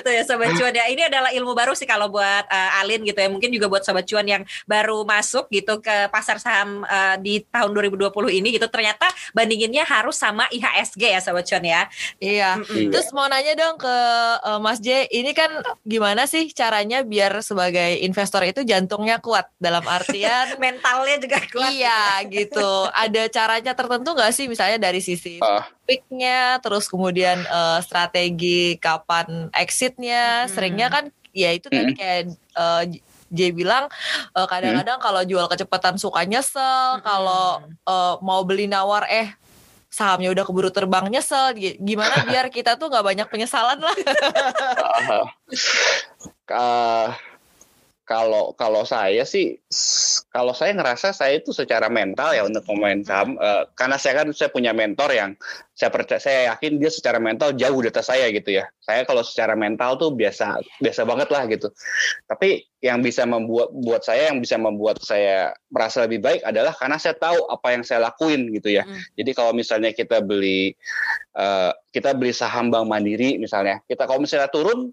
S2: gitu ya sobat cuan ya. Ini adalah ilmu baru sih kalau buat uh, Alin gitu ya. Mungkin juga buat sobat cuan yang baru masuk gitu ke pasar saham uh, di tahun 2020 ini gitu. Ternyata bandinginnya harus sama IHSG ya sobat cuan ya.
S3: Iya. Mm-hmm. Terus mau nanya dong ke uh, Mas J, ini kan gimana sih caranya biar sebagai investor itu jantungnya kuat dalam artian
S2: mentalnya juga kuat.
S3: Iya gitu. Ada caranya tertentu nggak sih misalnya dari sisi uh. picknya, terus kemudian uh, strategi kapan exitnya. Hmm. Seringnya kan ya itu tadi kayak uh, J bilang uh, kadang-kadang hmm. kalau jual kecepatan suka nyesel, hmm. kalau uh, mau beli nawar eh sahamnya udah keburu terbang nyesel. Gimana biar kita tuh nggak banyak penyesalan lah.
S1: uh, kalau kalau saya sih kalau saya ngerasa saya itu secara mental ya untuk pemain saham uh, karena saya kan saya punya mentor yang saya percaya saya yakin dia secara mental jauh di atas saya gitu ya. Saya kalau secara mental tuh biasa biasa banget lah gitu. Tapi yang bisa membuat buat saya yang bisa membuat saya merasa lebih baik adalah karena saya tahu apa yang saya lakuin gitu ya. Hmm. jadi kalau misalnya kita beli uh, kita beli saham bank mandiri misalnya kita kalau misalnya turun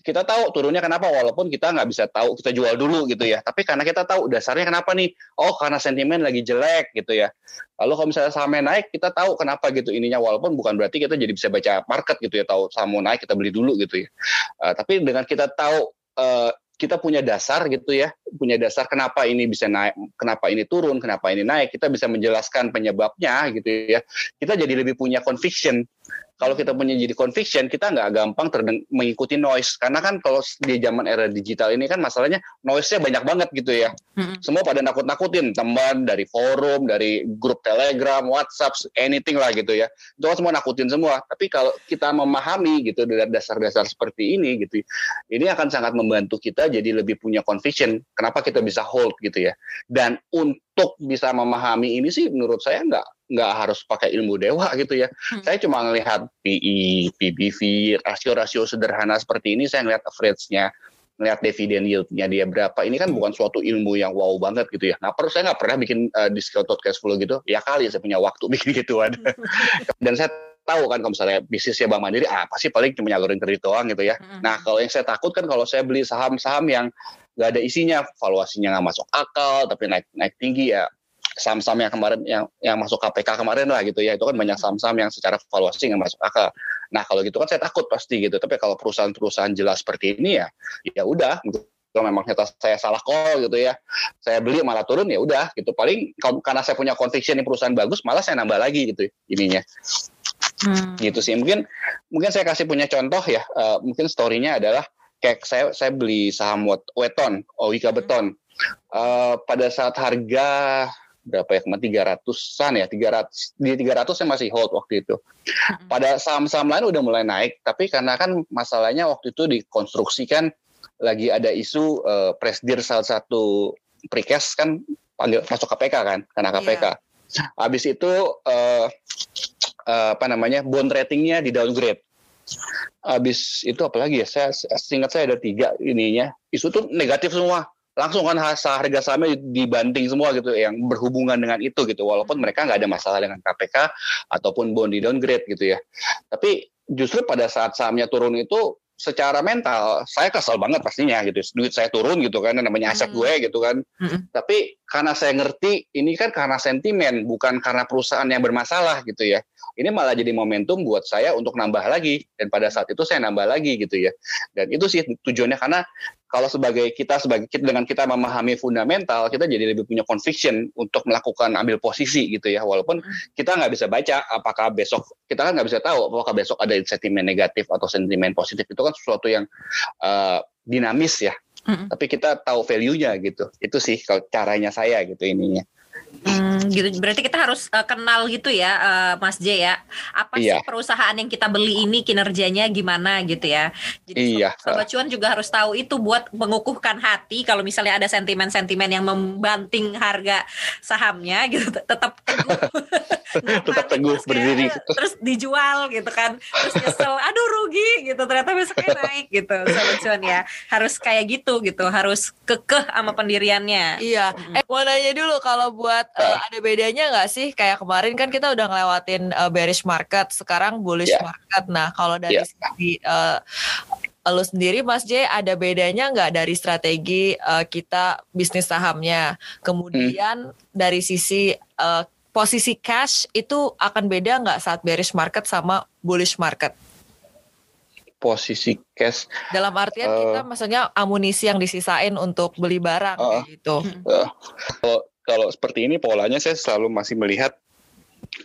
S1: kita tahu turunnya kenapa walaupun kita nggak bisa tahu kita jual dulu gitu ya. Tapi karena kita tahu dasarnya kenapa nih? Oh karena sentimen lagi jelek gitu ya. Lalu kalau misalnya sahamnya naik kita tahu kenapa gitu ininya walaupun bukan berarti kita jadi bisa baca market gitu ya tahu saham mau naik kita beli dulu gitu ya. Uh, tapi dengan kita tahu uh, kita punya dasar gitu ya, punya dasar kenapa ini bisa naik, kenapa ini turun, kenapa ini naik, kita bisa menjelaskan penyebabnya gitu ya. Kita jadi lebih punya conviction kalau kita punya jadi conviction kita nggak gampang terdeng mengikuti noise. Karena kan kalau di zaman era digital ini kan masalahnya noise-nya banyak banget gitu ya. Hmm. semua pada nakut-nakutin. Teman dari forum dari grup telegram WhatsApp anything lah gitu ya. Itu kan semua nakutin semua. Tapi kalau kita memahami gitu dari dasar-dasar seperti ini gitu ini akan sangat membantu kita jadi lebih punya conviction kenapa kita bisa hold gitu ya. Dan untuk bisa memahami ini sih menurut saya nggak nggak harus pakai ilmu dewa gitu ya. Hmm. Saya cuma ngelihat PE, PBV, rasio-rasio sederhana seperti ini, saya ngelihat average-nya, ngelihat dividen yield-nya dia berapa. Ini kan bukan suatu ilmu yang wow banget gitu ya. Nah, perlu saya nggak pernah bikin uh, discounted cash flow gitu. Ya kali saya punya waktu bikin gituan. Dan saya tahu kan kalau misalnya bisnisnya Bank Mandiri apa sih paling cuma nyalurin kredit doang gitu ya. Hmm. Nah, kalau yang saya takut kan kalau saya beli saham-saham yang nggak ada isinya, valuasinya nggak masuk akal, tapi naik naik tinggi ya saham-saham yang kemarin yang yang masuk KPK kemarin lah gitu ya itu kan banyak saham-saham yang secara valuasi yang masuk akal. Nah kalau gitu kan saya takut pasti gitu. Tapi kalau perusahaan-perusahaan jelas seperti ini ya ya udah gitu. kalau memang kita saya salah call gitu ya saya beli malah turun ya udah gitu paling karena saya punya conviction ini perusahaan bagus malah saya nambah lagi gitu ininya hmm. gitu sih mungkin mungkin saya kasih punya contoh ya uh, mungkin storynya adalah kayak saya saya beli saham weton Owika Beton uh, pada saat harga berapa ya kemarin tiga ratusan ya tiga ratus di tiga ratus saya masih hold waktu itu. Pada saham-saham lain udah mulai naik tapi karena kan masalahnya waktu itu dikonstruksikan lagi ada isu uh, presdir salah satu precast kan panggil masuk KPK kan karena KPK yeah. habis itu uh, uh, apa namanya bond ratingnya di downgrade. Habis itu apalagi ya saya singkat saya ada tiga ininya. Isu tuh negatif semua langsung kan harga sahamnya dibanting semua gitu yang berhubungan dengan itu gitu. Walaupun mereka nggak ada masalah dengan KPK ataupun bond di downgrade gitu ya. Tapi justru pada saat sahamnya turun itu secara mental saya kesel banget pastinya gitu. Duit saya turun gitu kan namanya aset hmm. gue gitu kan. Hmm. tapi karena saya ngerti ini kan karena sentimen bukan karena perusahaan yang bermasalah gitu ya. Ini malah jadi momentum buat saya untuk nambah lagi. Dan pada saat itu saya nambah lagi gitu ya. Dan itu sih tujuannya karena kalau sebagai kita sebagai dengan kita memahami fundamental kita jadi lebih punya conviction untuk melakukan ambil posisi gitu ya. Walaupun hmm. kita nggak bisa baca apakah besok kita kan nggak bisa tahu apakah besok ada sentimen negatif atau sentimen positif. Itu kan sesuatu yang uh, dinamis ya. Hmm. tapi kita tahu value-nya gitu. Itu sih kalau caranya saya gitu ininya
S2: Hmm, gitu. Berarti kita harus uh, kenal gitu ya, uh, Mas J ya. Apa iya. sih perusahaan yang kita beli ini kinerjanya gimana gitu ya. Jadi iya. Sobat Cuan juga harus tahu itu buat mengukuhkan hati kalau misalnya ada sentimen-sentimen yang membanting harga sahamnya gitu tetap teguh.
S1: tetap teguh berdiri.
S2: Terus dijual gitu kan. Terus nyesel, aduh rugi gitu. Ternyata besoknya naik gitu. Sobat Cuan ya. Harus kayak gitu gitu. Harus kekeh sama pendiriannya.
S3: Iya. Hmm. Eh mau nanya dulu kalau buat uh, ada bedanya nggak sih kayak kemarin kan kita udah ngelewatin uh, bearish market, sekarang bullish yeah. market. Nah kalau dari yeah. sisi uh, lu sendiri Mas J ada bedanya nggak dari strategi uh, kita bisnis sahamnya? Kemudian hmm. dari sisi uh, posisi cash itu akan beda nggak saat bearish market sama bullish market?
S1: Posisi cash
S3: dalam artian uh, kita maksudnya amunisi yang disisain untuk beli barang uh, gitu. Uh,
S1: kalau kalau seperti ini polanya saya selalu masih melihat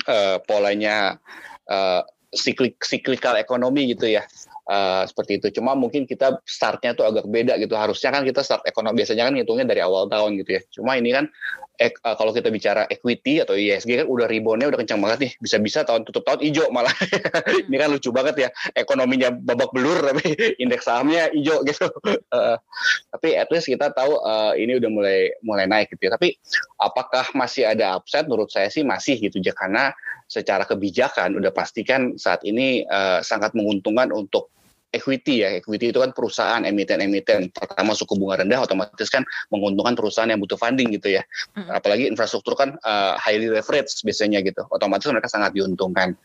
S1: uh, polanya uh, siklik siklikal ekonomi gitu ya. Uh, seperti itu. Cuma mungkin kita startnya tuh agak beda gitu. Harusnya kan kita start ekonomi biasanya kan ngitungnya dari awal tahun gitu ya. Cuma ini kan ek, uh, kalau kita bicara equity atau ISG kan udah reboundnya udah kencang banget nih. Bisa-bisa tahun tutup tahun hijau malah. Ini kan lucu banget ya. Ekonominya babak belur tapi indeks sahamnya hijau gitu. Uh, tapi at least kita tahu uh, ini udah mulai mulai naik gitu ya. Tapi apakah masih ada upside? Menurut saya sih masih gitu ya karena secara kebijakan udah pastikan saat ini uh, sangat menguntungkan untuk equity ya. Equity itu kan perusahaan emiten-emiten. Pertama suku bunga rendah otomatis kan menguntungkan perusahaan yang butuh funding gitu ya. Hmm. Apalagi infrastruktur kan uh, highly leverage biasanya gitu. Otomatis mereka sangat diuntungkan.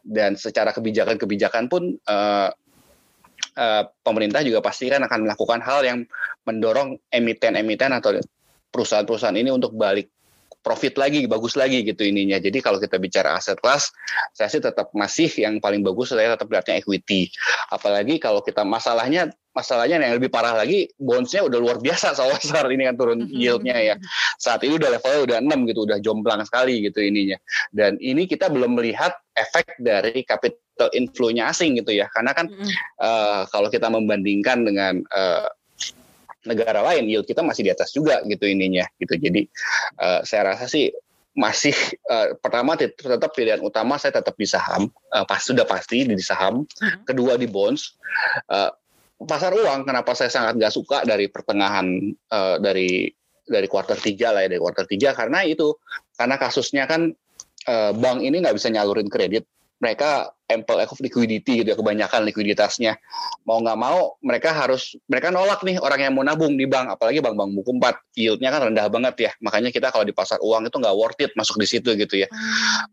S1: Dan secara kebijakan-kebijakan pun uh, uh, pemerintah juga pasti kan akan melakukan hal yang mendorong emiten-emiten atau perusahaan-perusahaan ini untuk balik profit lagi, bagus lagi gitu ininya. Jadi kalau kita bicara aset kelas, saya sih tetap masih yang paling bagus saya tetap lihatnya equity. Apalagi kalau kita masalahnya masalahnya yang lebih parah lagi bondsnya udah luar biasa soal besar ini kan turun yieldnya ya saat ini udah levelnya udah 6 gitu udah jomplang sekali gitu ininya dan ini kita belum melihat efek dari capital inflow-nya asing gitu ya karena kan mm -hmm. uh, kalau kita membandingkan dengan uh, negara lain yield kita masih di atas juga gitu ininya gitu. Jadi uh, saya rasa sih masih uh, pertama tetap pilihan utama saya tetap di saham uh, pas sudah pasti di saham. Hmm. kedua di bonds uh, pasar uang kenapa saya sangat gak suka dari pertengahan uh, dari dari kuartal tiga lah ya dari kuartal tiga. Karena itu karena kasusnya kan uh, bank ini nggak bisa nyalurin kredit mereka ample of liquidity gitu ya kebanyakan likuiditasnya. Mau nggak mau mereka harus mereka nolak nih orang yang mau nabung di bank apalagi bank-bank buku empat. Yieldnya kan rendah banget ya makanya kita kalau di pasar uang itu nggak worth it masuk di situ gitu ya.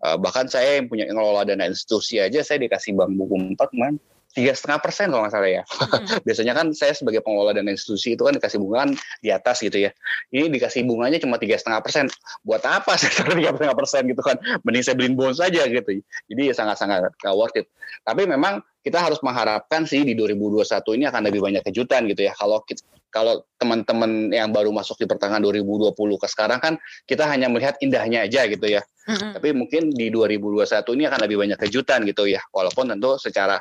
S1: Uh, bahkan saya yang punya ngelola dana institusi aja saya dikasih bank buku empat man tiga setengah persen kalau nggak salah ya. Hmm. Biasanya kan saya sebagai pengelola dana institusi itu kan dikasih bunga kan di atas gitu ya. Ini dikasih bunganya cuma tiga setengah persen. Buat apa saya tiga setengah persen gitu kan? Mending saya beliin bonus saja gitu. Jadi ya sangat-sangat worth it. Tapi memang kita harus mengharapkan sih di 2021 ini akan lebih banyak kejutan gitu ya. Kalau kalau teman-teman yang baru masuk di pertengahan 2020 ke sekarang kan kita hanya melihat indahnya aja gitu ya. Mm-hmm. Tapi mungkin di 2021 ini akan lebih banyak kejutan gitu ya. Walaupun tentu secara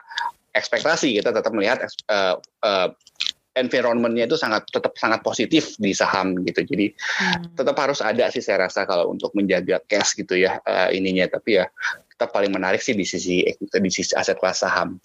S1: ekspektasi kita tetap melihat uh, uh, environmentnya itu sangat tetap sangat positif di saham gitu jadi hmm. tetap harus ada sih saya rasa kalau untuk menjaga cash gitu ya uh, ininya tapi ya tetap paling menarik sih di sisi di sisi aset kelas saham.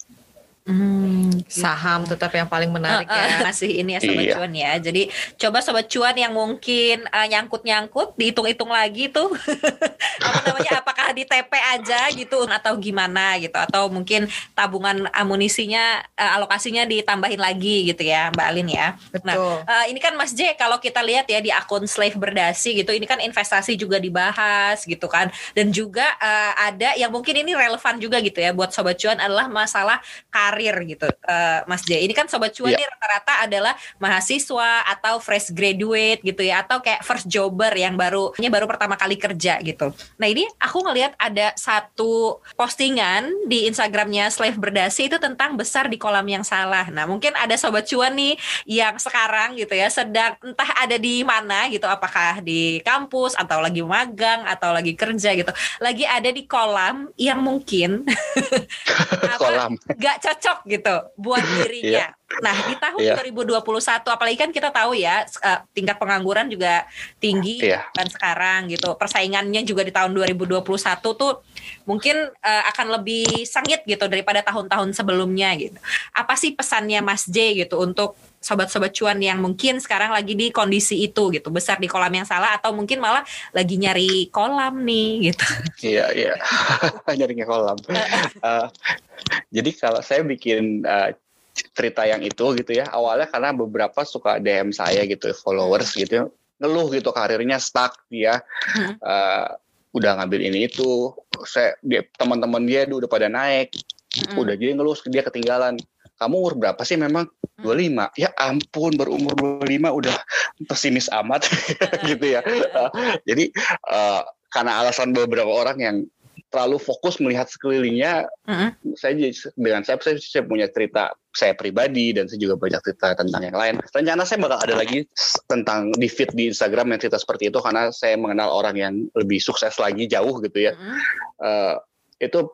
S3: Hmm, saham tetap yang paling menarik uh, uh,
S2: ya. Masih ini ya sobat iya. cuan ya. Jadi coba sobat cuan yang mungkin uh, nyangkut-nyangkut dihitung-hitung lagi tuh apa namanya apakah di TP aja gitu atau gimana gitu atau mungkin tabungan amunisinya uh, alokasinya ditambahin lagi gitu ya Mbak Alin ya. Betul. Nah, uh, ini kan Mas J kalau kita lihat ya di akun Slave Berdasi gitu ini kan investasi juga dibahas gitu kan dan juga uh, ada yang mungkin ini relevan juga gitu ya buat sobat cuan adalah masalah karir gitu uh, Mas Jay. Ini kan sobat cuan yeah. rata-rata adalah mahasiswa atau fresh graduate gitu ya atau kayak first jobber yang baru baru pertama kali kerja gitu. Nah, ini aku ngelihat ada satu postingan di Instagramnya Slave Berdasi itu tentang besar di kolam yang salah. Nah, mungkin ada sobat cuan nih yang sekarang gitu ya sedang entah ada di mana gitu apakah di kampus atau lagi magang atau lagi kerja gitu. Lagi ada di kolam yang mungkin apa, kolam gak cocok cocok gitu buat dirinya. yeah. Nah, di tahun yeah. 2021 apalagi kan kita tahu ya uh, tingkat pengangguran juga tinggi yeah. kan sekarang gitu. Persaingannya juga di tahun 2021 tuh mungkin uh, akan lebih sengit gitu daripada tahun-tahun sebelumnya gitu. Apa sih pesannya Mas J gitu untuk sobat-sobat cuan yang mungkin sekarang lagi di kondisi itu gitu besar di kolam yang salah atau mungkin malah lagi nyari kolam nih gitu
S1: iya iya nyari kolam uh, jadi kalau saya bikin uh, cerita yang itu gitu ya. Awalnya karena beberapa suka DM saya gitu followers gitu ngeluh gitu karirnya stuck dia. Hmm. uh, udah ngambil ini itu. Saya dia teman-teman dia udah pada naik. Hmm. udah jadi ngeluh dia ketinggalan. Kamu umur berapa sih memang? 25 hmm. ya ampun berumur 25 udah pesimis amat. Gitu ya. Uh, jadi uh, karena alasan beberapa orang yang terlalu fokus melihat sekelilingnya mm-hmm. saya dengan saya, saya saya punya cerita saya pribadi dan saya juga banyak cerita tentang yang lain rencana saya bakal ada lagi tentang di feed di Instagram yang cerita seperti itu karena saya mengenal orang yang lebih sukses lagi jauh gitu ya mm-hmm. uh, itu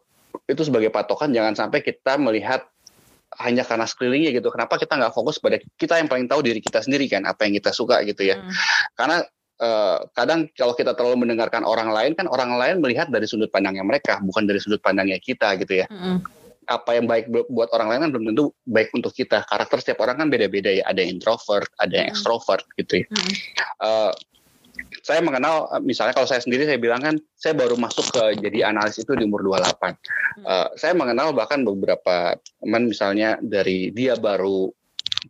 S1: itu sebagai patokan jangan sampai kita melihat hanya karena sekelilingnya gitu. Kenapa kita nggak fokus pada kita yang paling tahu diri kita sendiri kan, apa yang kita suka gitu ya. Hmm. Karena uh, kadang kalau kita terlalu mendengarkan orang lain kan orang lain melihat dari sudut pandangnya mereka, bukan dari sudut pandangnya kita gitu ya. Hmm. Apa yang baik buat orang lain kan belum tentu baik untuk kita. Karakter setiap orang kan beda-beda ya. Ada yang introvert, ada yang hmm. extrovert gitu ya. Hmm. Uh, saya mengenal misalnya kalau saya sendiri saya bilang kan saya baru masuk ke jadi analis itu di umur 28. Hmm. Uh, saya mengenal bahkan beberapa teman misalnya dari dia baru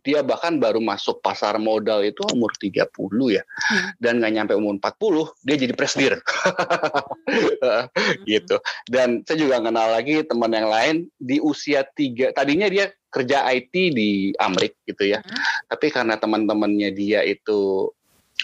S1: dia bahkan baru masuk pasar modal itu umur 30 ya. Hmm. Dan nggak nyampe umur 40 dia jadi presdir. hmm. gitu. Dan saya juga kenal lagi teman yang lain di usia tiga tadinya dia kerja IT di Amrik gitu ya. Hmm. Tapi karena teman-temannya dia itu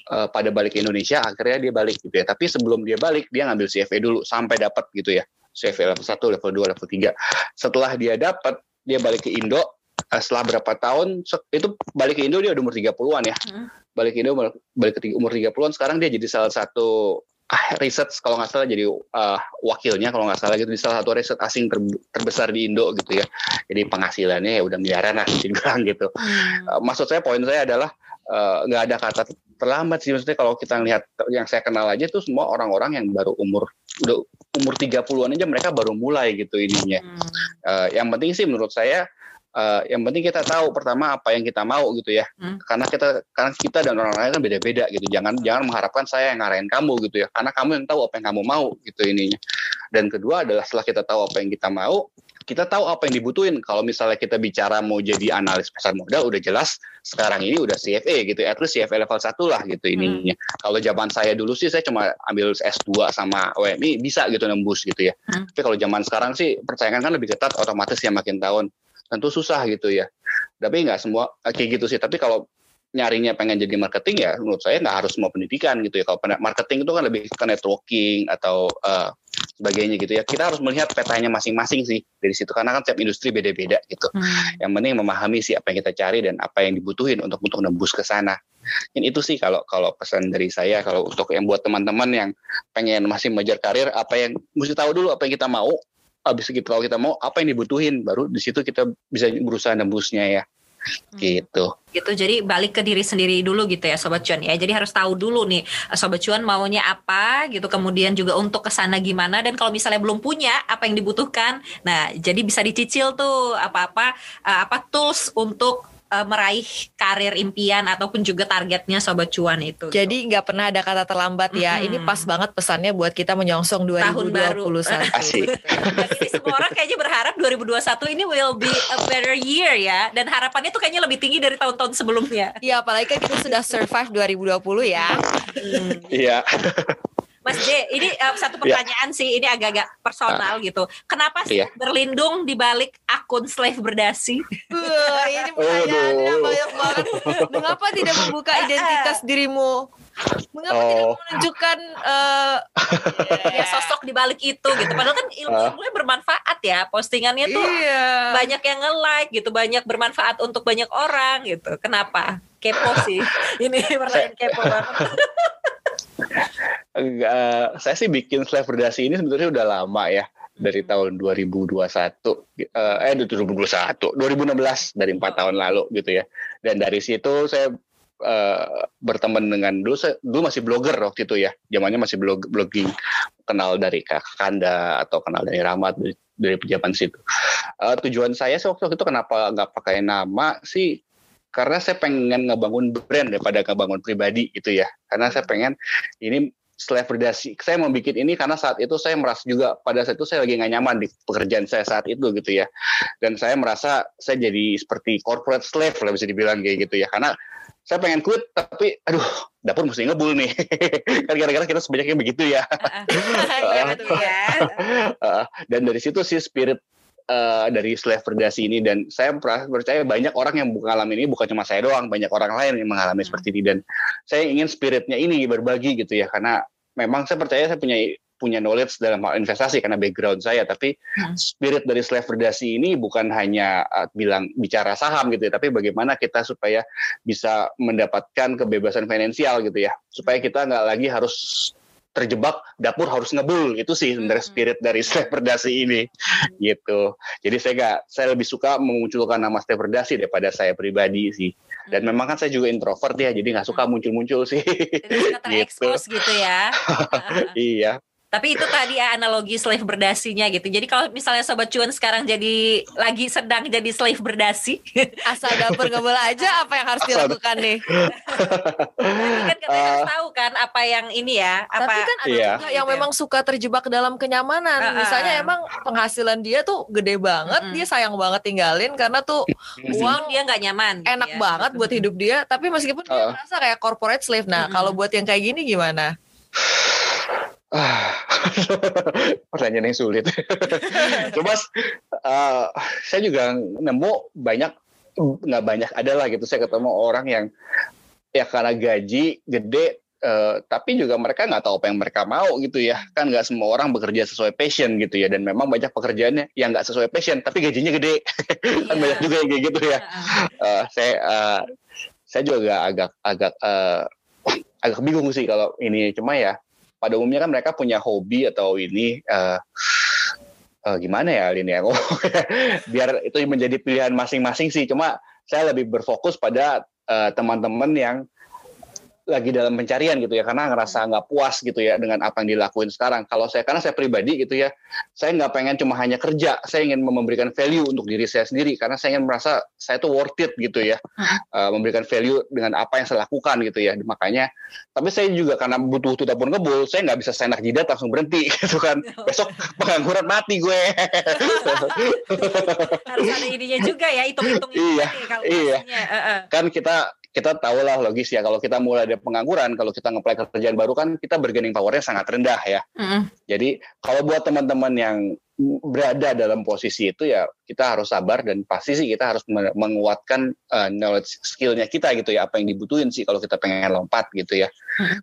S1: uh, pada balik ke Indonesia akhirnya dia balik gitu ya tapi sebelum dia balik dia ngambil CFA dulu sampai dapat gitu ya CFA level 1, level 2, level 3 setelah dia dapat dia balik ke Indo setelah berapa tahun itu balik ke Indo dia udah umur 30-an ya hmm. balik ke Indo balik ke umur 30-an sekarang dia jadi salah satu ah, riset kalau nggak salah jadi uh, wakilnya kalau nggak salah gitu di salah satu riset asing ter, terbesar di Indo gitu ya jadi penghasilannya ya udah miliaran lah bilang gitu hmm. uh, maksud saya poin saya adalah nggak uh, ada kata terlambat sih maksudnya kalau kita lihat yang saya kenal aja tuh semua orang-orang yang baru umur udah umur 30-an aja mereka baru mulai gitu ininya. Hmm. Uh, yang penting sih menurut saya uh, yang penting kita tahu pertama apa yang kita mau gitu ya. Hmm. Karena kita karena kita dan orang lain kan beda-beda gitu. Jangan jangan mengharapkan saya yang ngarahin kamu gitu ya. Karena kamu yang tahu apa yang kamu mau gitu ininya. Dan kedua adalah setelah kita tahu apa yang kita mau, kita tahu apa yang dibutuhin. Kalau misalnya kita bicara mau jadi analis pasar modal, udah jelas sekarang ini udah CFA gitu. At least CFA level 1 lah gitu hmm. ininya. Hmm. Kalau zaman saya dulu sih saya cuma ambil S2 sama OMI bisa gitu nembus gitu ya. Hmm. Tapi kalau zaman sekarang sih persaingan kan lebih ketat otomatis ya makin tahun. Tentu susah gitu ya. Tapi nggak semua kayak gitu sih. Tapi kalau nyarinya pengen jadi marketing ya menurut saya nggak harus semua pendidikan gitu ya kalau marketing itu kan lebih ke networking atau uh, sebagainya gitu ya kita harus melihat petanya masing-masing sih dari situ karena kan setiap industri beda-beda gitu hmm. yang penting memahami sih apa yang kita cari dan apa yang dibutuhin untuk untuk nembus ke sana dan itu sih kalau kalau pesan dari saya kalau untuk yang buat teman-teman yang pengen masih mengejar karir apa yang mesti tahu dulu apa yang kita mau habis kita kalau kita mau apa yang dibutuhin baru di situ kita bisa berusaha nembusnya ya. Hmm. gitu.
S2: Gitu jadi balik ke diri sendiri dulu gitu ya sobat cuan ya. Jadi harus tahu dulu nih sobat cuan maunya apa gitu kemudian juga untuk ke sana gimana dan kalau misalnya belum punya apa yang dibutuhkan. Nah jadi bisa dicicil tuh apa apa uh, apa tools untuk uh, meraih karir impian ataupun juga targetnya sobat cuan itu.
S3: Jadi nggak pernah ada kata terlambat ya. Hmm. Ini pas banget pesannya buat kita menyongsong 2021. Tahun baru.
S2: Asik. Jadi semua orang kayaknya berharap 2021 ini will be a better year ya. Dan harapannya tuh kayaknya lebih tinggi dari tahun-tahun sebelumnya.
S3: Iya, apalagi kan kita sudah survive 2020 ya.
S1: Iya.
S2: Mas J, ini uh, satu iya. pertanyaan yeah. sih, ini agak-agak personal uh, gitu. Kenapa sih yeah. berlindung di balik akun slave berdasi?
S3: Uh, ini pertanyaannya oh, banyak banget. Mengapa tidak membuka identitas dirimu? Mengapa oh. tidak menunjukkan uh,
S2: ya sosok di balik itu gitu? Padahal kan ilmu ilmunya bermanfaat ya. Postingannya tuh iya. banyak yang nge-like gitu, banyak bermanfaat untuk banyak orang gitu. Kenapa? Kepo sih. ini pertanyaan kepo banget.
S1: uh, saya sih bikin slave ini sebetulnya udah lama ya dari tahun 2021 uh, eh 2021 2016 dari empat tahun lalu gitu ya. Dan dari situ saya uh, berteman dengan dulu saya dulu masih blogger waktu itu ya zamannya masih blog blogging. Kenal dari Kak Kanda atau kenal dari Rahmat dari, dari pejabat situ. Uh, tujuan saya waktu itu kenapa nggak pakai nama sih karena saya pengen ngebangun brand daripada ngebangun pribadi gitu ya. Karena saya pengen ini selebrasi saya mau bikin ini karena saat itu saya merasa juga pada saat itu saya lagi nggak nyaman di pekerjaan saya saat itu gitu ya. Dan saya merasa saya jadi seperti corporate slave lah bisa dibilang kayak gitu ya. Karena saya pengen quit tapi aduh dapur mesti ngebul nih. Kan gara-gara kita sebanyaknya begitu ya. Dan dari situ sih spirit uh, dari slave predasi ini dan saya percaya banyak orang yang mengalami ini bukan cuma saya doang banyak orang lain yang mengalami hmm. seperti ini dan saya ingin spiritnya ini berbagi gitu ya karena memang saya percaya saya punya punya knowledge dalam hal investasi karena background saya tapi hmm. spirit dari slave predasi ini bukan hanya uh, bilang bicara saham gitu ya tapi bagaimana kita supaya bisa mendapatkan kebebasan finansial gitu ya supaya kita nggak lagi harus terjebak dapur harus ngebul. Itu sih sebenarnya spirit dari Steve Berdasi ini. Gitu. Jadi saya nggak saya lebih suka memunculkan nama Steve Berdasi daripada saya pribadi sih. Dan memang kan saya juga introvert ya jadi nggak suka muncul-muncul sih.
S2: Jadi suka terekspos gitu ya.
S1: iya
S2: Tapi itu tadi ya analogi slave berdasinya gitu. Jadi kalau misalnya sobat cuan sekarang jadi lagi sedang jadi slave berdasi,
S3: Asal dapur ngebul aja apa yang harus dilakukan nih?
S2: Tadi kan katanya harus tahu kan apa yang ini ya, apa
S3: Tapi kan ada
S1: Iya.
S3: juga yang
S2: Gitu ya.
S3: memang suka terjebak dalam kenyamanan.
S2: Ah, ah.
S3: Misalnya emang penghasilan dia tuh gede banget,
S2: Mm-mm.
S3: dia sayang banget tinggalin karena tuh uang
S2: dia nggak nyaman. gitu
S3: enak
S2: ya.
S3: banget buat hidup dia. Tapi meskipun dia
S1: Ah.
S3: merasa kayak corporate slave. Nah,
S2: Mm-mm.
S3: kalau buat yang kayak gini gimana?
S1: Ah, pertanyaan yang sulit. Coba eh, saya juga nemu banyak nggak banyak adalah gitu saya ketemu orang yang ya karena gaji gede eh, tapi juga mereka nggak tahu apa yang mereka mau gitu ya kan nggak semua orang bekerja sesuai passion gitu ya dan memang banyak pekerjaannya yang nggak sesuai passion tapi gajinya gede kan
S2: Iya.
S1: banyak juga yang kayak gitu ya. Eh, saya eh, saya juga agak agak eh, agak bingung sih kalau ini cuma ya pada umumnya kan mereka punya hobi atau ini eh, eh, gimana ya Alin ya? Biar itu menjadi pilihan masing-masing sih. Cuma saya lebih berfokus pada eh, teman-teman yang lagi dalam pencarian gitu ya karena ngerasa nggak puas gitu ya dengan apa yang dilakuin sekarang kalau saya karena saya pribadi gitu ya saya nggak pengen cuma hanya kerja saya ingin memberikan value untuk diri saya sendiri karena saya ingin merasa saya tuh worth it gitu ya Uh, memberikan value dengan apa yang saya lakukan gitu ya makanya tapi saya juga karena butuh butuh dapur ngebul saya nggak bisa senak jidat langsung berhenti gitu kan besok pengangguran mati gue
S2: Harus ada ininya juga ya, hitung-hitung
S1: Iya, iya.
S2: pastinya. Heeh.
S1: kan kita kita tahu lah logis ya kalau kita mulai dari pengangguran kalau kita ngeplay kerjaan baru kan kita bargaining powernya sangat rendah ya
S2: Mm-mm.
S1: Jadi kalau buat teman-teman yang berada dalam posisi itu ya kita harus sabar dan pasti sih kita harus men- menguatkan uh, knowledge skillnya kita gitu ya apa yang dibutuhin sih kalau kita pengen lompat gitu ya.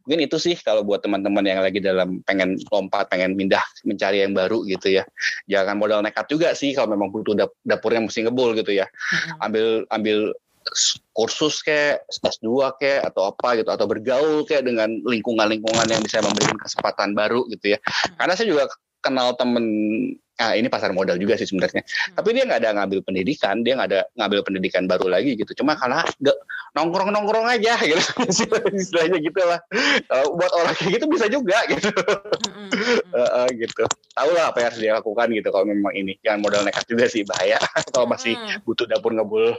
S1: Mungkin itu sih kalau buat teman-teman yang lagi dalam pengen lompat, pengen pindah mencari yang baru gitu ya. Jangan modal nekat juga sih kalau memang butuh dap- dapurnya mesti ngebul gitu ya. Ambil ambil kursus kayak S2 kayak atau apa gitu atau bergaul kayak dengan lingkungan-lingkungan yang bisa memberikan kesempatan baru gitu ya. Karena saya juga kenal temen ah ini pasar modal juga sih sebenarnya. Tapi dia nggak ada ngambil pendidikan, dia nggak ada ngambil pendidikan baru lagi gitu. Cuma karena nggak nongkrong nongkrong aja gitu istilahnya gitu lah. Kalau buat orang kayak gitu bisa juga gitu.
S2: Mm-mm.
S1: Eh, eh, gitu. Tahu lah apa yang harus dia lakukan gitu kalau memang ini. Jangan modal nekat juga sih bahaya kalau masih
S2: Mm-mm.
S1: butuh dapur ngebul.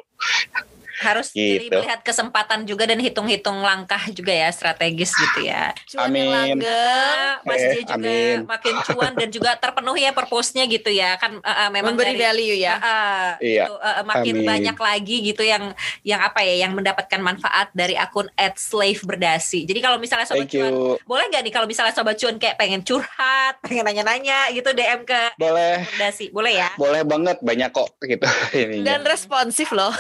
S2: Harus jadi
S1: Gitu.
S2: melihat kesempatan juga dan hitung-hitung langkah juga ya strategis gitu ya.
S3: Cuan
S1: Amin.
S2: Ah, Mas
S1: Eh,
S2: J juga
S1: amin.
S2: makin cuan dan juga terpenuhi ya purpose-nya gitu ya kan eh, eh, memang
S3: memberi
S2: dari
S3: value ya.
S2: Ah,
S1: Iya.
S2: gitu, eh, eh, makin
S1: Amin.
S2: banyak lagi gitu yang yang apa ya yang mendapatkan manfaat dari akun @slave berdasi. Jadi kalau misalnya sobat
S1: Thank
S2: cuan
S1: you.
S2: boleh nggak nih kalau misalnya sobat cuan kayak pengen curhat, pengen nanya-nanya gitu DM ke
S1: Boleh.
S2: berdasi, boleh ya?
S1: Boleh banget banyak kok gitu ininya.
S3: Dan responsif loh.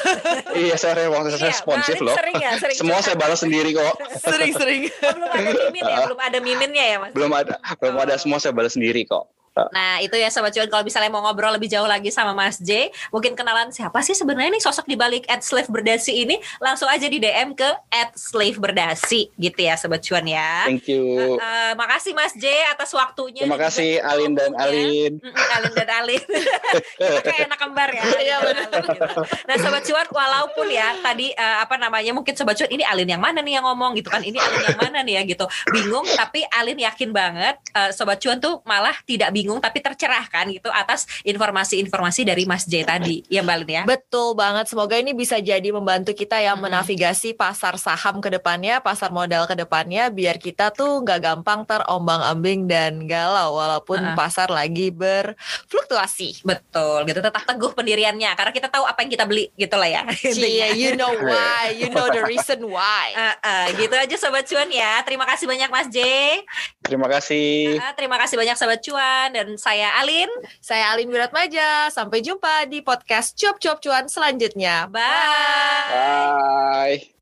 S1: iya saya responsif,
S2: Iya,
S1: responsif
S2: Alin
S1: loh.
S2: Sering ya, sering
S1: Semua saya balas sendiri kok.
S3: Sering-sering.
S2: Oh, belum ada mimin ya, belum ada miminnya ya mas.
S1: Belum ada, belum ada semua saya balas sendiri kok.
S2: Nah itu ya Sobat Cuan kalau misalnya mau ngobrol lebih jauh lagi sama Mas J Mungkin kenalan siapa sih sebenarnya nih sosok di balik at slave berdasi ini Langsung aja di DM ke at slave berdasi gitu ya Sobat Cuan ya
S1: Thank you.
S2: Eh, Makasih Mas J atas waktunya
S1: Terima kasih
S2: juga
S1: Alin dan. Alin.
S2: Alin dan Alin Kita kayak anak kembar ya
S3: Iya,
S2: dan
S3: benar.
S2: Gitu. Nah Sobat Cuan walaupun ya tadi eh, apa namanya mungkin Sobat Cuan ini Alin yang mana nih yang ngomong gitu kan Ini Alin yang mana nih ya gitu Bingung tapi Alin yakin banget eh, Sobat Cuan tuh malah tidak bingung tapi tercerahkan gitu atas informasi-informasi dari Mas J tadi ya Mbak Alin ya
S3: Betul banget. Semoga ini bisa jadi membantu kita yang
S2: Mm-mm.
S3: menavigasi pasar saham ke depannya, pasar modal ke depannya, biar kita tuh nggak gampang terombang-ambing dan galau walaupun
S2: Uh-uh.
S3: pasar lagi berfluktuasi.
S2: Betul gitu tetap teguh pendiriannya karena kita tahu apa yang kita beli gitu lah ya
S3: Cie, you know why, you know the reason why.
S2: Eh, eh, gitu aja Sobat Cuan ya Terima kasih banyak Mas J
S1: Terima kasih.
S2: Eh, Terima kasih banyak Sobat Cuan Dan saya Alin
S3: Saya Alin Wiratmaja. Sampai jumpa di podcast Cuap Cuap Cuan selanjutnya.
S2: Bye
S1: Bye.